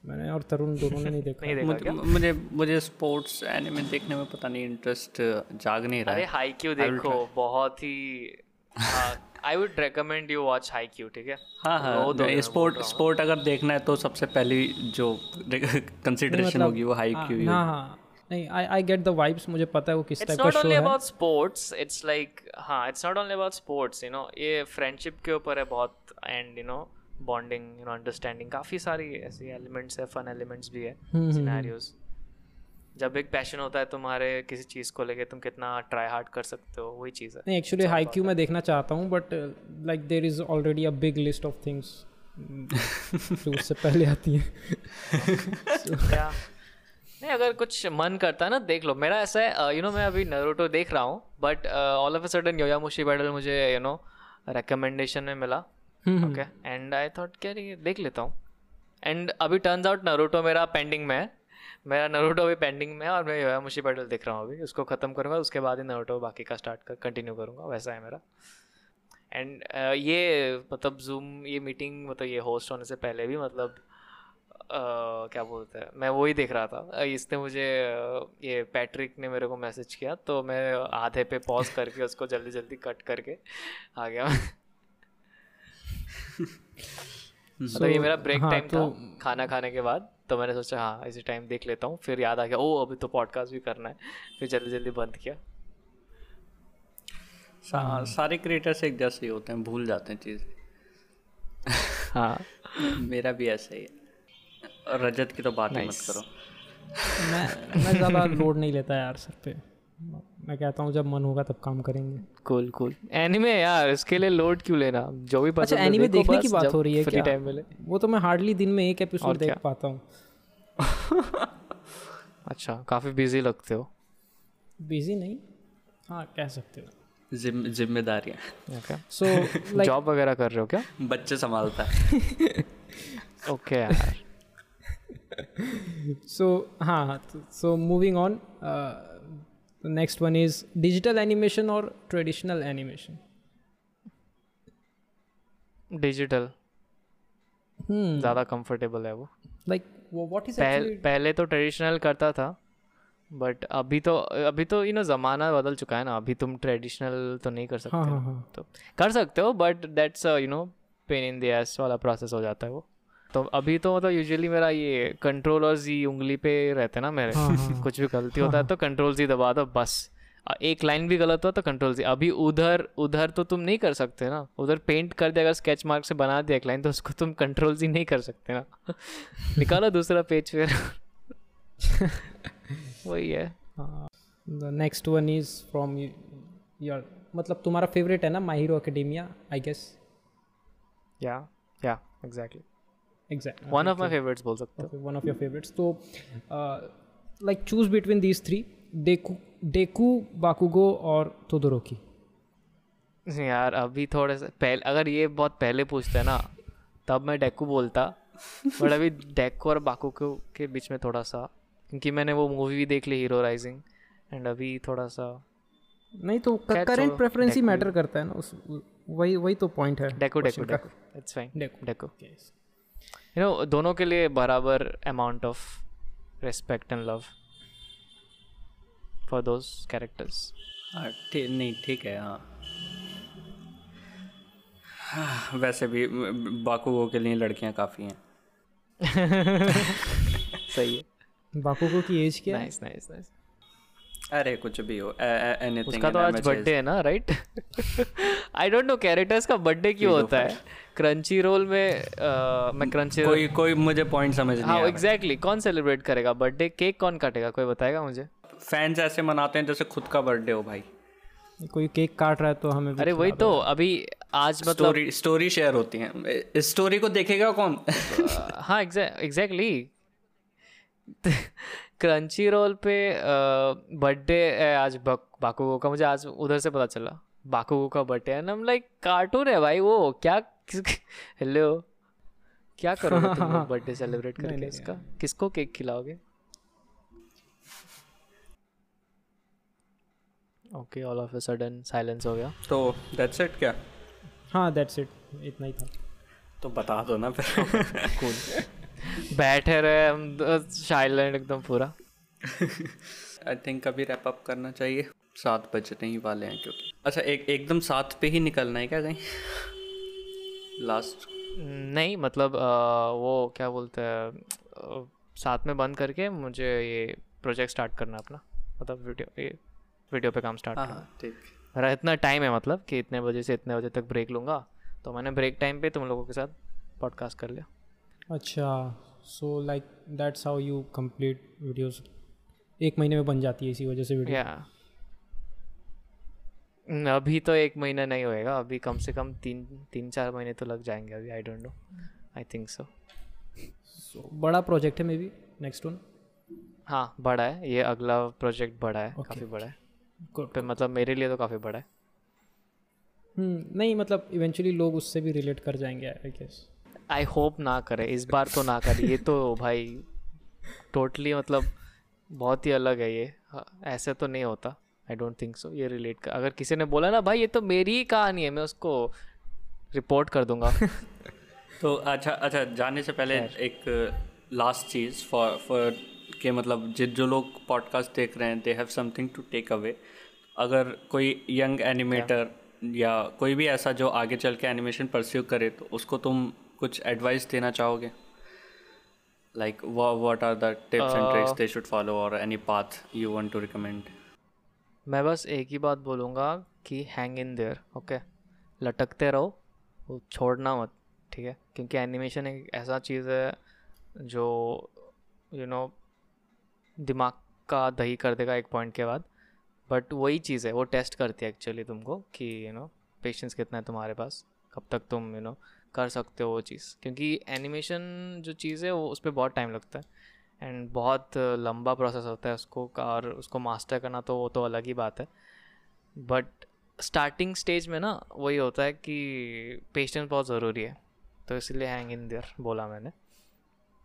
मैंने और तरुण दोनों ने नहीं (laughs) देखा। नहीं देखा मुझे क्या? मुझे मुझे स्पोर्ट्स एनिमे देखने में पता नहीं इंटरेस्ट जाग नहीं रहा अरे है हाई क्यू देखो बहुत ही I would recommend you watch Haikyuu ठीक है? हाँ हाँ स्पोर्ट स्पोर्ट अगर देखना है तो सबसे पहली जो (laughs) कंसिडरेशन होगी वो हाई हाँ, क्यू हाँ हाँ। नहीं I I get the vibes मुझे पता है वो किस टाइप का नॉट शो ओनली है। अबाउट स्पोर्ट्स इट्स लाइक हाँ it's not only about sports you know ये फ्रेंडशिप के ऊपर है बहुत and you know bonding you know understanding काफ़ी सारी ऐसी एलिमेंट्स है फन एलिमेंट्स भी है सिनेरियोज जब एक पैशन होता है तुम्हारे किसी चीज़ को लेके तुम कितना ट्राई हार्ड कर सकते हो वही चीज़ है। नहीं एक्चुअली हाई क्यू मैं देखना चाहता हूँ but like there is already a big list of things जो उससे पहले आती हैं। (laughs) नहीं अगर कुछ मन करता है ना देख लो। मेरा ऐसा है यू नो मैं अभी नरूटो देख रहा हूँ but all of a sudden Yowamushi battle मुझे यू नो रिकमेंडेशन में मिला। ओके एंड आई थॉट क्या ये देख लेता हूँ. एंड अभी टर्न्स आउट नरूटो मेरा पेंडिंग में है। मेरा नरूटो अभी पेंडिंग में है और मैं योयामुशी बैटल देख रहा हूँ अभी। उसको ख़त्म करूँगा उसके बाद ही नरूटो बाकी का स्टार्ट कर कंटिन्यू करूँगा। वैसा है मेरा। एंड uh, ये मतलब जूम ये मीटिंग मतलब ये होस्ट होने से पहले भी मतलब अ, क्या बोलते हैं मैं वही देख रहा था। इसने मुझे ये पैट्रिक ने मेरे को मैसेज किया तो मैं आधे पे पॉज करके उसको जल्दी जल्दी कट करके आ गया। (laughs) मतलब ये मेरा ब्रेक हाँ, टाइम था तो- खाना खाने के बाद तो मैंने सोचा हाँ इसी टाइम देख लेता हूँ फिर याद आ गया ओ अभी तो पॉडकास्ट भी करना है। फिर जल्दी जल्दी बंद किया। सा, सारे क्रिएटर्स एक जैसे ही होते हैं भूल जाते हैं चीज़। हाँ। (laughs) मेरा भी ऐसा ही है। और रजत की तो बात ही मत करो। (laughs) मैं मैं ज़्यादा लोड नहीं लेता यार सर पे। मैं कहता हूँ जब मन होगा तब काम करेंगे। कूल कूल एनिमे यार इसके लिए लोड क्यों लेना? जो भी अच्छा पसंद है एनीमे देखने की बात हो रही है फ्री क्या? टाइम मिले। वो तो मैं हार्डली दिन में एक एपिसोड देख पाता हूँ। (laughs) अच्छा काफ़ी बिज़ी लगते हो। बिज़ी नहीं? हाँ कह सकते हो। जिम जिम्मेदारियाँ। ओके सो जॉब वगैरह कर रहे हो क्या? बच्चे संभालता है। (laughs) ओके यार। So हाँ moving on uh, the next one is digital animation or traditional animation? Digital ज़्यादा कंफर्टेबल है वो। Like what is पहल, actually पहले तो ट्रेडिशनल करता था बट अभी तो अभी तो यू नो ज़माना बदल चुका है ना अभी तुम ट्रेडिशनल तो नहीं कर सकते हाँ हाँ हाँ। तो कर सकते हो but that's you know pain in the ass वाला प्रोसेस हो जाता है वो। तो अभी तो मतलब यूजुअली मेरा ये कंट्रोल और जी उंगली पे रहते ना मेरे। हाँ, हाँ, कुछ भी गलती होता है तो कंट्रोल जी दबा दो बस। एक लाइन भी गलत हो तो कंट्रोल जी अभी उधर उधर तो तुम नहीं कर सकते ना। उधर पेंट कर दिया अगर स्केच मार्क से बना दिया एक लाइन तो उसको तुम कंट्रोल जी नहीं कर सकते ना। (laughs) निकालो दूसरा पेज फिर। (laughs) वही है। The next one is from your मतलब तुम्हारा फेवरेट है ना My Hero Academia I guess yeah yeah exactly exact one of my favourites बोल सकते हो। वन ऑफ़ योर फेवरेट्स तो like choose between these three Deku Deku Bakugo और Todoroki यार अभी थोड़े से पहले अगर ये बहुत पहले पूछते ना तब मैं डेकू बोलता। बट अभी डेकू और बाकू को बीच में थोड़ा सा क्योंकि मैंने वो मूवी भी देख ली हीरो राइजिंग एंड अभी थोड़ा सा नहीं तो करेंट प्रेफरेंस ही मैटर करता है ना उस वही वही तो पॉइंट है Deku Deku. Deku it's fine Deku Deku you know दोनों के लिए बराबर amount of respect and love for those characters नहीं ठीक है हाँ। हाँ, वैसे भी बाकुगो के लिए लड़कियाँ काफ़ी हैं। (laughs) सही है। बाकुगो की एज क्या नाइस नाइस नाइस अरे कुछ भी हो एनीथिंग उसका तो आज बर्थडे है ना right I don't know characters का बर्थडे क्यों होता है? क्रंची रोल में अ, मैं क्रंची कोई कोई मुझे पॉइंट समझ नहीं हाँ आ एग्जैक्टली कौन सेलिब्रेट करेगा? बर्थडे केक कौन काटेगा? कोई बताएगा मुझे? फैंस ऐसे मनाते हैं जैसे खुद का बर्थडे हो भाई। कोई केक काट रहा है तो हमें अरे वही तो अभी आज मतलब स्टोरी स्टोरी शेयर होती है। इस स्टोरी को देखेगा कौन? (laughs) हाँ एग्जैक्टली क्रंची रोल पे बर्थडे है आज बक, बाकुगो का मुझे आज उधर से पता चला। बाकुगो का बर्थडे है। हम लाइक कार्टून है भाई वो क्या हेलो क्या करोगे तुम बर्थडे सेलिब्रेट करके इसका? किसको केक खिलाओगे? Okay all of a sudden silence हो गया। तो दैट्स इट क्या? हाँ दैट्स इट इतना ही था। तो बता दो ना फिर। कूल बैठे रहे हम साइलेंट एकदम पूरा। (laughs) आई थिंक अभी रैप अप करना चाहिए। सात बजने ही वाले हैं क्योंकि। अच्छा एक एकदम सात पे ही निकलना है क्या कहीं? लास्ट नहीं मतलब अ, वो क्या बोलते हैं साथ में बंद करके मुझे ये प्रोजेक्ट स्टार्ट करना अपना। मतलब वीडियो ये वीडियो पे काम स्टार्ट हाँ करना। हाँ ठीक। मेरा इतना टाइम है मतलब कि इतने बजे से इतने बजे तक ब्रेक लूँगा। तो मैंने ब्रेक टाइम पे तुम लोगों के साथ पॉडकास्ट कर लिया। अच्छा so like that's how you complete videos एक महीने में बन जाती है इसी वजह से वीडियो अभी तो एक महीना नहीं होएगा अभी कम से कम तीन तीन चार महीने तो लग जाएँगे अभी I don't know I think so so, बड़ा प्रोजेक्ट है मे बी नेक्स्ट वन हाँ बड़ा है ये अगला प्रोजेक्ट बड़ा है okay. काफ़ी बड़ा है। तो मतलब मेरे लिए तो काफ़ी बड़ा है। नहीं मतलब इवेंचुअली लोग उससे भी रिलेट कर जाएँगे आई गेस आई होप ना करे इस बार तो ना करे। ये तो भाई टोटली मतलब बहुत ही अलग है ये। हाँ, ऐसे तो नहीं होता। आई डोंट थिंक सो ये रिलेट कर अगर किसी ने बोला ना भाई ये तो मेरी ही कहानी है मैं उसको रिपोर्ट कर दूँगा। (laughs) तो अच्छा अच्छा जाने से पहले एक लास्ट चीज़ फॉर फॉर के मतलब जि जो लोग पॉडकास्ट देख रहे हैं they have something to take away अगर कोई यंग एनिमेटर या कोई भी ऐसा जो आगे चल के एनिमेशन परस्यू करे तो उसको तुम कुछ एडवाइस देना चाहोगे? Like what are the tips and tricks they should follow और any path you want to recommend मैं बस एक ही बात बोलूँगा कि हैंग इन देयर ओके लटकते रहो वो छोड़ना मत ठीक है? क्योंकि एनिमेशन एक ऐसा चीज़ है जो यू you नो know, दिमाग का दही कर देगा एक पॉइंट के बाद। बट वही चीज़ है वो टेस्ट करती है एक्चुअली तुमको कि यू नो पेशेंस कितना है तुम्हारे पास कब तक तुम यू नो कर सकते हो वो चीज़। क्योंकि एनिमेशन जो चीज़ है वो उस पर बहुत टाइम लगता है। एंड बहुत लंबा प्रोसेस होता है उसको और उसको मास्टर करना तो वो तो अलग ही बात है। बट स्टार्टिंग स्टेज में ना वही होता है कि पेशेंस बहुत ज़रूरी है। तो इसलिए हैंग इन देयर बोला मैंने।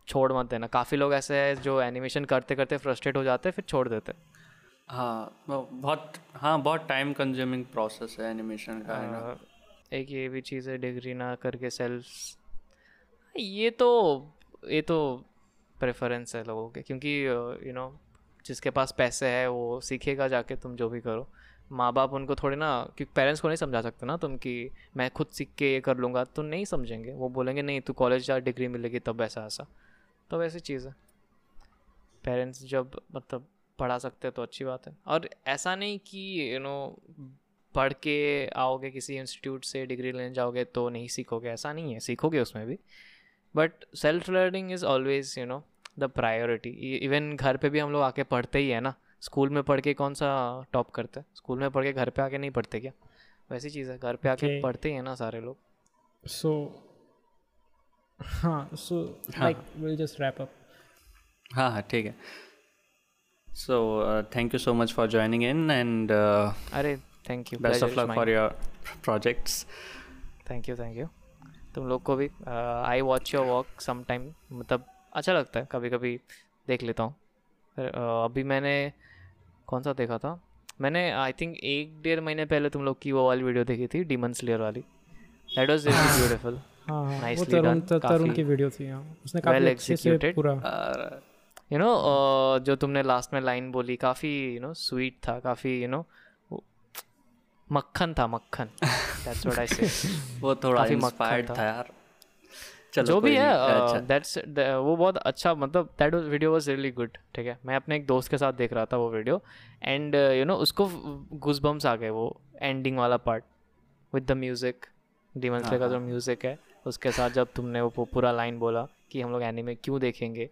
छोड़ मत देना। काफ़ी लोग ऐसे हैं जो एनिमेशन करते करते फ्रस्ट्रेट हो जाते हैं फिर छोड़ देते हैं। हाँ बहुत हाँ बहुत टाइम कंज्यूमिंग प्रोसेस है एनिमेशन का है ना? एक ये भी चीज़ है डिग्री ना करके सेल्फ ये तो ये तो प्रेफरेंस है लोगों के, क्योंकि यू नो जिसके पास पैसे है, वो सीखेगा जाके तुम जो भी करो। माँ बाप उनको थोड़े ना, क्योंकि पेरेंट्स को नहीं समझा सकते ना तुम कि मैं खुद सीख के ये कर लूँगा तो नहीं समझेंगे। वो बोलेंगे, नहीं, तू कॉलेज जा डिग्री मिलेगी तब ऐसा ऐसा तो वैसी चीज़ है। पेरेंट्स जब मतलब पढ़ा सकते हैं तो अच्छी बात है। और ऐसा नहीं कि यू नो पढ़ के आओगे किसी इंस्टीट्यूट से डिग्री लेने जाओगे तो नहीं सीखोगे ऐसा नहीं है सीखोगे उसमें भी। But self learning is always you know the priority even घर पे भी हम लोग आके पढ़ते ही है ना। स्कूल में पढ़ के कौन सा टॉप करते हैं? स्कूल में पढ़ के घर पे आके नहीं पढ़ते क्या? वैसी चीज़ है घर पे आके Okay. पढ़ते ही है ना सारे लोग। So हाँ सो like we'll just wrap up. हाँ हाँ ठीक है। So thank you so much for joining in and अरे thank you best of luck for your projects thank you thank you तुम लोग को भी I watch your work some time मतलब अच्छा लगता है कभी कभी देख लेता हूँ। फिर, अ, अभी मैंने कौन सा देखा था? मैंने आई थिंक एक डेढ़ महीने पहले तुम लोग की वो वाली वीडियो देखी थी डीमन स्लेयर वाली। दैट वाज रियली ब्यूटीफुल हाँ हाँ वो तरुण तरुण की वीडियो थी हाँ। उसने well काफ़ी अच्छे से पूरा यू नो जो तुमने लास्ट में लाइन बोली काफ़ी यू नो स्वीट था काफ़ी यू नो मक्खन था मक्खन। दैट्स व्हाट आई से वो थोड़ा इंस्पायर्ड था। था यार। चलो जो भी है नहीं, अच्छा। दैट्स वो बहुत अच्छा मतलब that video was really good ठीक है? मैं अपने एक दोस्त के साथ देख रहा था वो वीडियो एंड यू नो उसको गुज बम्स आ गए वो एंडिंग वाला part with the music Demon हाँ, का जो म्यूज़िक है उसके साथ जब तुमने वो पूरा लाइन बोला कि हम लोग एनीमे क्यों देखेंगे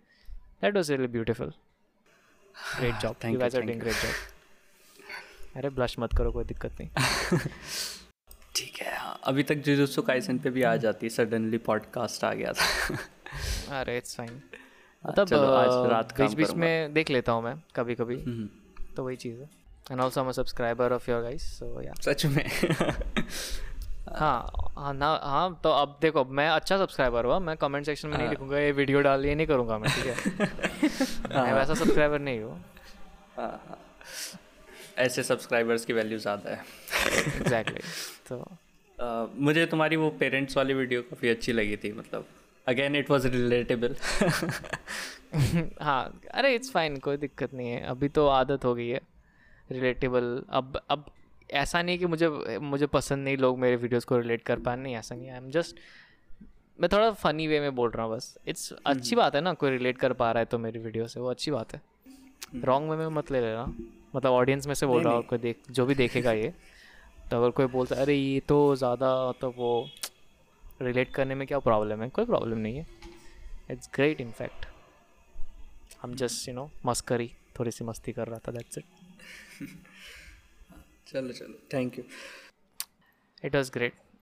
that was really beautiful great job Thank you guys are doing great job अरे ब्लश मत करो कोई दिक्कत नहीं। (laughs) ठीक है हाँ। अभी तक जुजुत्सु काइसन पे भी आ जाती सडनली पॉडकास्ट आ गया था। (laughs) अरे इट्स फाइन मतलब आज रात बीच बीच में देख लेता हूँ मैं कभी कभी हम्म, तो वही चीज़ है। And also am subscriber of your guys so या सच में? (laughs) हाँ हाँ ना हाँ तो अब देखो मैं अच्छा सब्सक्राइबर हुआ मैं कमेंट सेक्शन में नहीं हाँ। लिखूँगा ये वीडियो डाल ये नहीं करूँगा मैं ठीक है? मैं वैसा सब्सक्राइबर नहीं हूँ। हाँ, हाँ। ऐसे सब्सक्राइबर्स की वैल्यू ज़्यादा है। एग्जैक्टली तो मुझे तुम्हारी वो पेरेंट्स वाली वीडियो काफ़ी अच्छी लगी थी मतलब अगेन इट वॉज़ रिलेटेबल हाँ अरे इट्स फाइन कोई दिक्कत नहीं है। अभी तो आदत हो गई है रिलेटेबल अब अब ऐसा नहीं कि मुझे मुझे पसंद नहीं लोग मेरे वीडियोस को रिलेट कर पाए। नहीं ऐसा नहीं आई एम जस्ट मैं थोड़ा फनी वे में बोल रहा हूँ बस। इट्स अच्छी बात है ना कोई रिलेट कर पा रहा है तो मेरी वीडियो से। वो अच्छी बात है। रॉन्ग वे में मत ले लेना। मतलब ऑडियंस में से बोल रहा हूँ कोई देख जो भी देखेगा ये तो अगर कोई बोलता है अरे ये तो ज़्यादा मतलब वो रिलेट करने में क्या प्रॉब्लम है? कोई प्रॉब्लम नहीं है। इट्स ग्रेट इनफैक्ट हम जस्ट यू नो मस्करी थोड़ी सी मस्ती कर रहा था दैट्स इट (laughs) चलो चलो thank you it was great